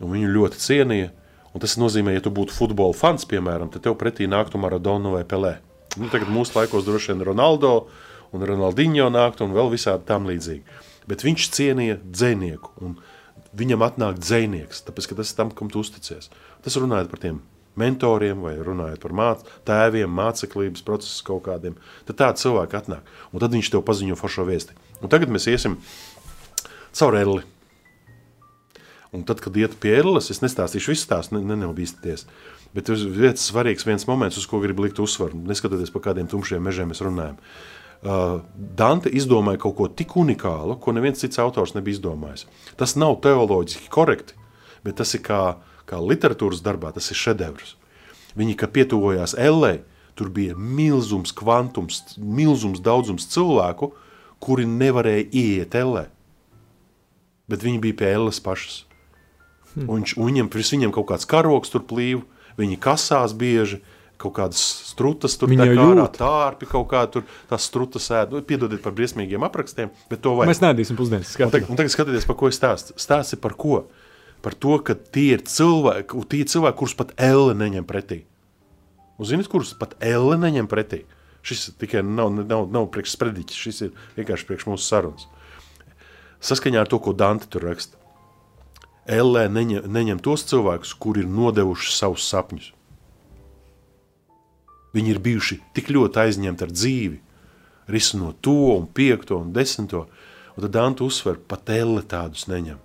un viņu ļoti cienīja, un tas nozīmē, ja tu būtu futbola fans, piemēram, tad tev pretī nāktu Maradona vai Pelē. Nu, tagad mūsu laikos droši vien Ronaldo un Ronaldinho nāktu un vēl visādi tam līdzīgi. Bet viņš cienīja dzēnieku, un viņam atnāk dzēnieks, tāpēc, ka tas ir tam, kam tu uzticies. Tas runājot par tiem mentoriem vai runājot par māc, tēviem, māceklības procesus kaut kādiem, tad tādi cilvēki atnāk. Un tad viņš tev paziņo foršo vēsti. Un tagad mēs iesim caur elli. Un tad, kad iet pie elles, es nestāstīšu visu stāstu, ne, nenobīsties. Bet ir viens svarīgs viens moments, uz ko gribu likt uzsvaru. Neskatoties par kādiem tumšiem mežiem mēs runājam. Uh, Dante izdomāja kaut ko tik unikālu, ko neviens cits autors nebija izdomājis. Tas nav teoloģiski korekti, bet tas ir kā kā literatūras darbā, tas ir šedevrs. Viņi, kad pietuvojās Ellē, tur bija milzums kvantums, milzums daudzums cilvēku, kuri nevarēja ieiet Ellē. Bet viņi bija pie Elles pašas. Hmm. Un, un viņiem, viņiem kaut kāds karoks tur plīv, viņi kasās bieži, kaut kādas strutas tur Viņa tā kā tārpi, kaut kā tur tās strutas ēd. Nu, piedodiet par briesmīgiem aprakstiem, bet to vajag. Mēs nedīsim pusdienas. Un tagad, un tagad skatieties, par ko es stāstu. Stāsti par ko? par to, ka tie ir cilvēki, tie cilvēki kurus pat elle neņem pretī. Un zināt, kurus pat elle neņem pretī? Šis tikai nav, nav, nav priekš sprediķis, šis ir vienkārši priekš mūsu sarunas. Saskaņā ar to, ko Dante tur raksta. Elle neņem, neņem tos cilvēkus, kuri ir nodevuši savus sapņus. Viņi ir bijuši tik ļoti aizņemti ar dzīvi, risinot to un piekto un desmito, un tad Dante uzsver, pat elle tādus neņem.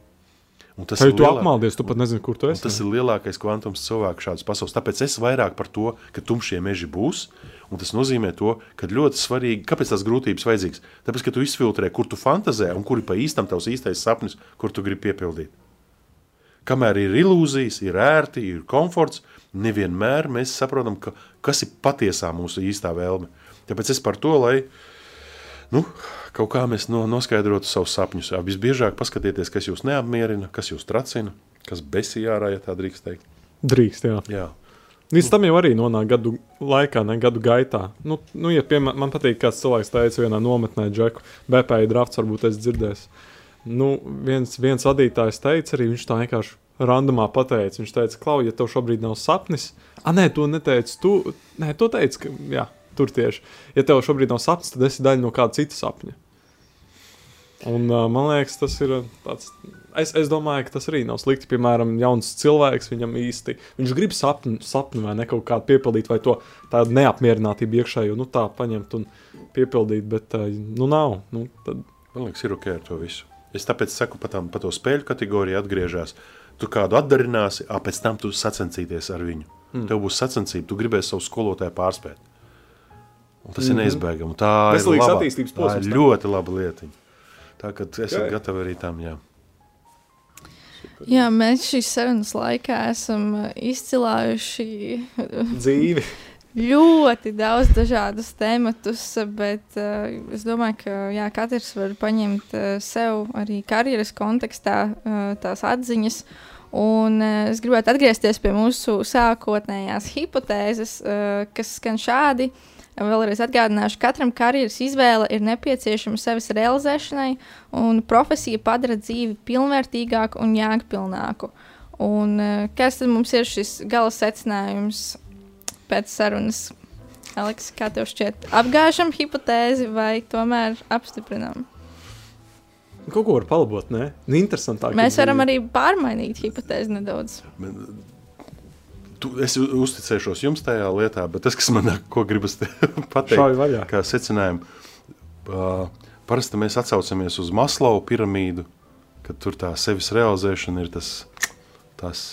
Un tas Vai ir tu lielāk... apmaldies, tu pat nezini, kur tu esi. Tas ir lielākais kvantums cilvēku šādas pasaules. Tāpēc es vairāk par to, ka tumšie meži būs, un tas nozīmē to, ka ļoti svarīgi, kāpēc tās grūtības vajadzīgas. Tāpēc, ka tu izfiltrē, kur tu fantazē un kur ir pa īstam tavs īstais sapnis, kur tu gribi piepildīt. Kamēr ir ilūzijas, ir ērti, ir komforts, nevienmēr mēs saprotam, ka, kas ir patiesā mūsu īstā vēlme. Tāpēc es par to, lai nu, kaut kā mēs no, noskaidrotu savus sapņus. Jā, visbiežāk paskatieties, kas jūs neapmierina, kas jūs tracina, kas besī ārā, ja tā drīkst teikt. Drīkst, jā. jā. Līdz tam jau arī nonāk gadu laikā, ne gadu gaitā. Nu, nu ja piemēram, man patīk, kāds cilvēks teica vienā nometnē, Džeku, BPI drafts, varbūt es dzirdēju. Nu, viens, viens vadītājs teica, arī viņš tā vienkārši randomā pateica. Viņš teica, Klau, ja tev šobrīd nav sapnis, ah, nē, to neteici. Tu, nē, to teici, ka, jā, tur tieši. Ja tev šobrīd nav sapnis, tad esi daļa no kāda cita sapņa. Un, uh, man liekas, tas ir tāds. Es, es domāju, ka tas arī nav slikti. Piemēram, jauns cilvēks, viņam īsti viņš grib sapņu, sapņu vai ne kaut kādu piepildīt, vai to tādu neapmierinātību iekšējo, nu tā paņemt un piepildīt, bet uh, nu nav. Nu, tad... Man liekas, ir ok ar to visu. Es tāpēc saku, pa, tam, pa to spēļu kategoriju atgriežās. Tu kādu atdarināsi, a pēc tam tu sacensīties ar viņu. Mm. Tev būs sacensība, tu gribēsi savu skolotāju pārspēt. Un tas mm -hmm. ir mhm. neizbēgami. Tā Veselīgs ir, laba, tā ir ļoti laba lieta. Tā kā esat jā. gatavi arī tam. Jā. Jā, mēs šīs sarunas laikā esam izcēlājuši dzīvi. (laughs) ļoti daudz dažādus tematus, bet uh, es domāju, ka jā, katrs var paņemt uh, sev arī karjeras kontekstā uh, tās atziņas. Un, uh, es gribētu atgriezties pie mūsu sākotnējās hipotēzes, uh, kas skan šādi. Uh, Vēlreiz atgādināšu, ka katram karjeras izvēle ir nepieciešama sevis realizēšanai, un profesija padara dzīvi pilnvērtīgāku un jēgpilnāku. Un, eh, kas tad mums ir šis gala secinājums pēc sarunas? Aleks, kā tev šķiet, apgāžam hipotēzi vai tomēr apstiprinām? Kaut ko var palabot, ne? Nu, interesantāk. Mēs varam arī pārmainīt hipotēzi nedaudz tu, es uzticēšos jums tajā lietā, bet tas, kas man ko gribas (laughs) pateikt, kā secinājumu, uh, parasti mēs atsaucamies uz Maslowu piramīdu, kad tur tā sevis realizēšana ir tas, tas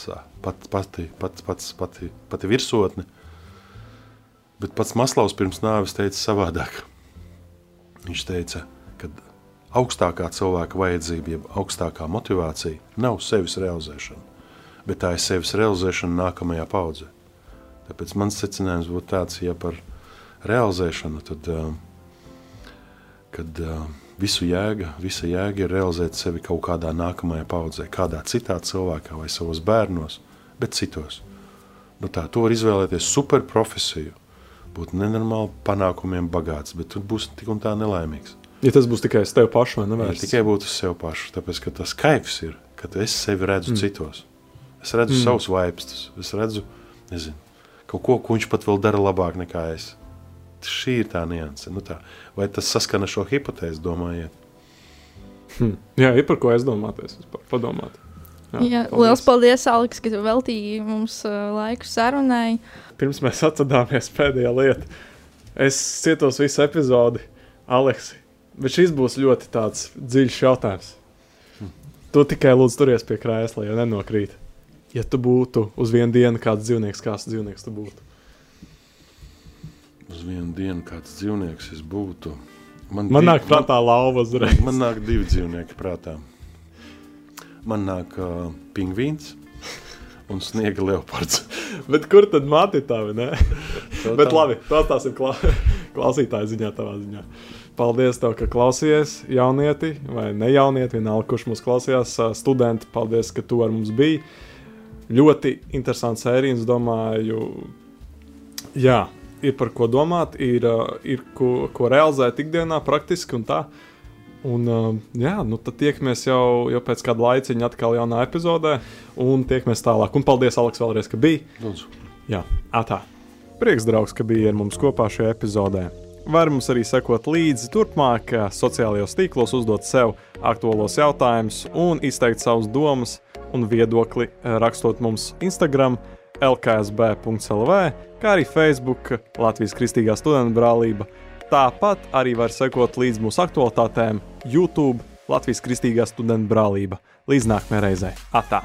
pat, pati, pats, pats, pati, pati virsotne. Bet pats Maslovs pirms nāves teica savādāk. Viņš teica, ka augstākā cilvēka vajadzība, jeb augstākā motivācija nav sevis realizēšana bet tā ir sevis realizēšana nākamajā paudzē. Tāpēc mans secinājums būtu tāds, ja par realizēšanu, tad uh, kad uh, visu jēga, visa jēga ir realizēt sevi kaut kādā nākamajā paudzē, kādā citā cilvēkā vai savos bērnos, bet citos. Nu tā, tu vari izvēlēties super profesiju, būt nenormāli panākumiem bagāts, bet tu būsi tik un tā nelaimīgs. Ja tas būs tikai uz tevi pašu, vai ne? Ja tikai būt uz sevi pašu, tāpēc, ka tas kaifs ir, kad es sevi redzu mm. citos. Es redzu mm. savus vaipstus, es redzu, nezinu, kaut ko, ko viņš pat vēl dara labāk nekā es. Šī ir tā nianse. Nu tā. Vai tas saskana šo hipotēzi, domājiet? Hmm. Jā, ir par ko es domāties, padomāt. Jā, Jā, paldies. liels paldies, Aleks, ka tu veltīji mums uh, laiku sarunai. Pirms mēs atcādāmies pēdējā lieta. Es cietos visu epizodi, Aleks, bet šis būs ļoti tāds dziļš jautājums. Hmm. Tu tikai lūdzu turies pie krēsla, ja nenokrīt. Ja tu būtu uz vienu dienu kāds dzīvnieks, kāds dzīvnieks tu būtu? Uz vienu dienu kāds dzīvnieks es būtu. Man, man div, nāk prātā lauva uzreiz. Man nāk divi dzīvnieki prātā man nāk uh, pingvīns un sniega leopards. (laughs) Bet kur tad māte tā, vai ne? Bet labi, tas tās ir klā, (laughs) klausītāja ziņā, tavā ziņā. Paldies, tev, ka klausījies, jaunieti, vai ne jaunieti, vienalga, kurš mūs klausījās. Studenti, paldies, ka tu ar mums biji. Ļoti interesants sērijas, domāju, jā, ir par ko domāt, ir, ir ko, ko realizēt ikdienā, praktiski un tā. Uh, Un, uh, jā, nu tad tiekamies jau, jau pēc kāda laiciņa atkal jaunā epizodē, un tiekamies tālāk. Un paldies, Aleks, vēlreiz, ka biji. Lūdzu. Jā, atā. Prieks, draugs, ka biji ar mums kopā šajā epizodē. Var mums arī sekot līdzi turpmāk, sociālajos tīklos, uzdot sev aktuālos jautājumus un izteikt savus domas un viedokli, rakstot mums Instagram, lksb.lv, kā arī Facebook, Latvijas Kristīgā studentu brālība Tāpat arī var sekot līdz mūsu aktualitātēm YouTube Latvijas Kristīgā studentu brālība. Līdz nākamajai reizei! Atā!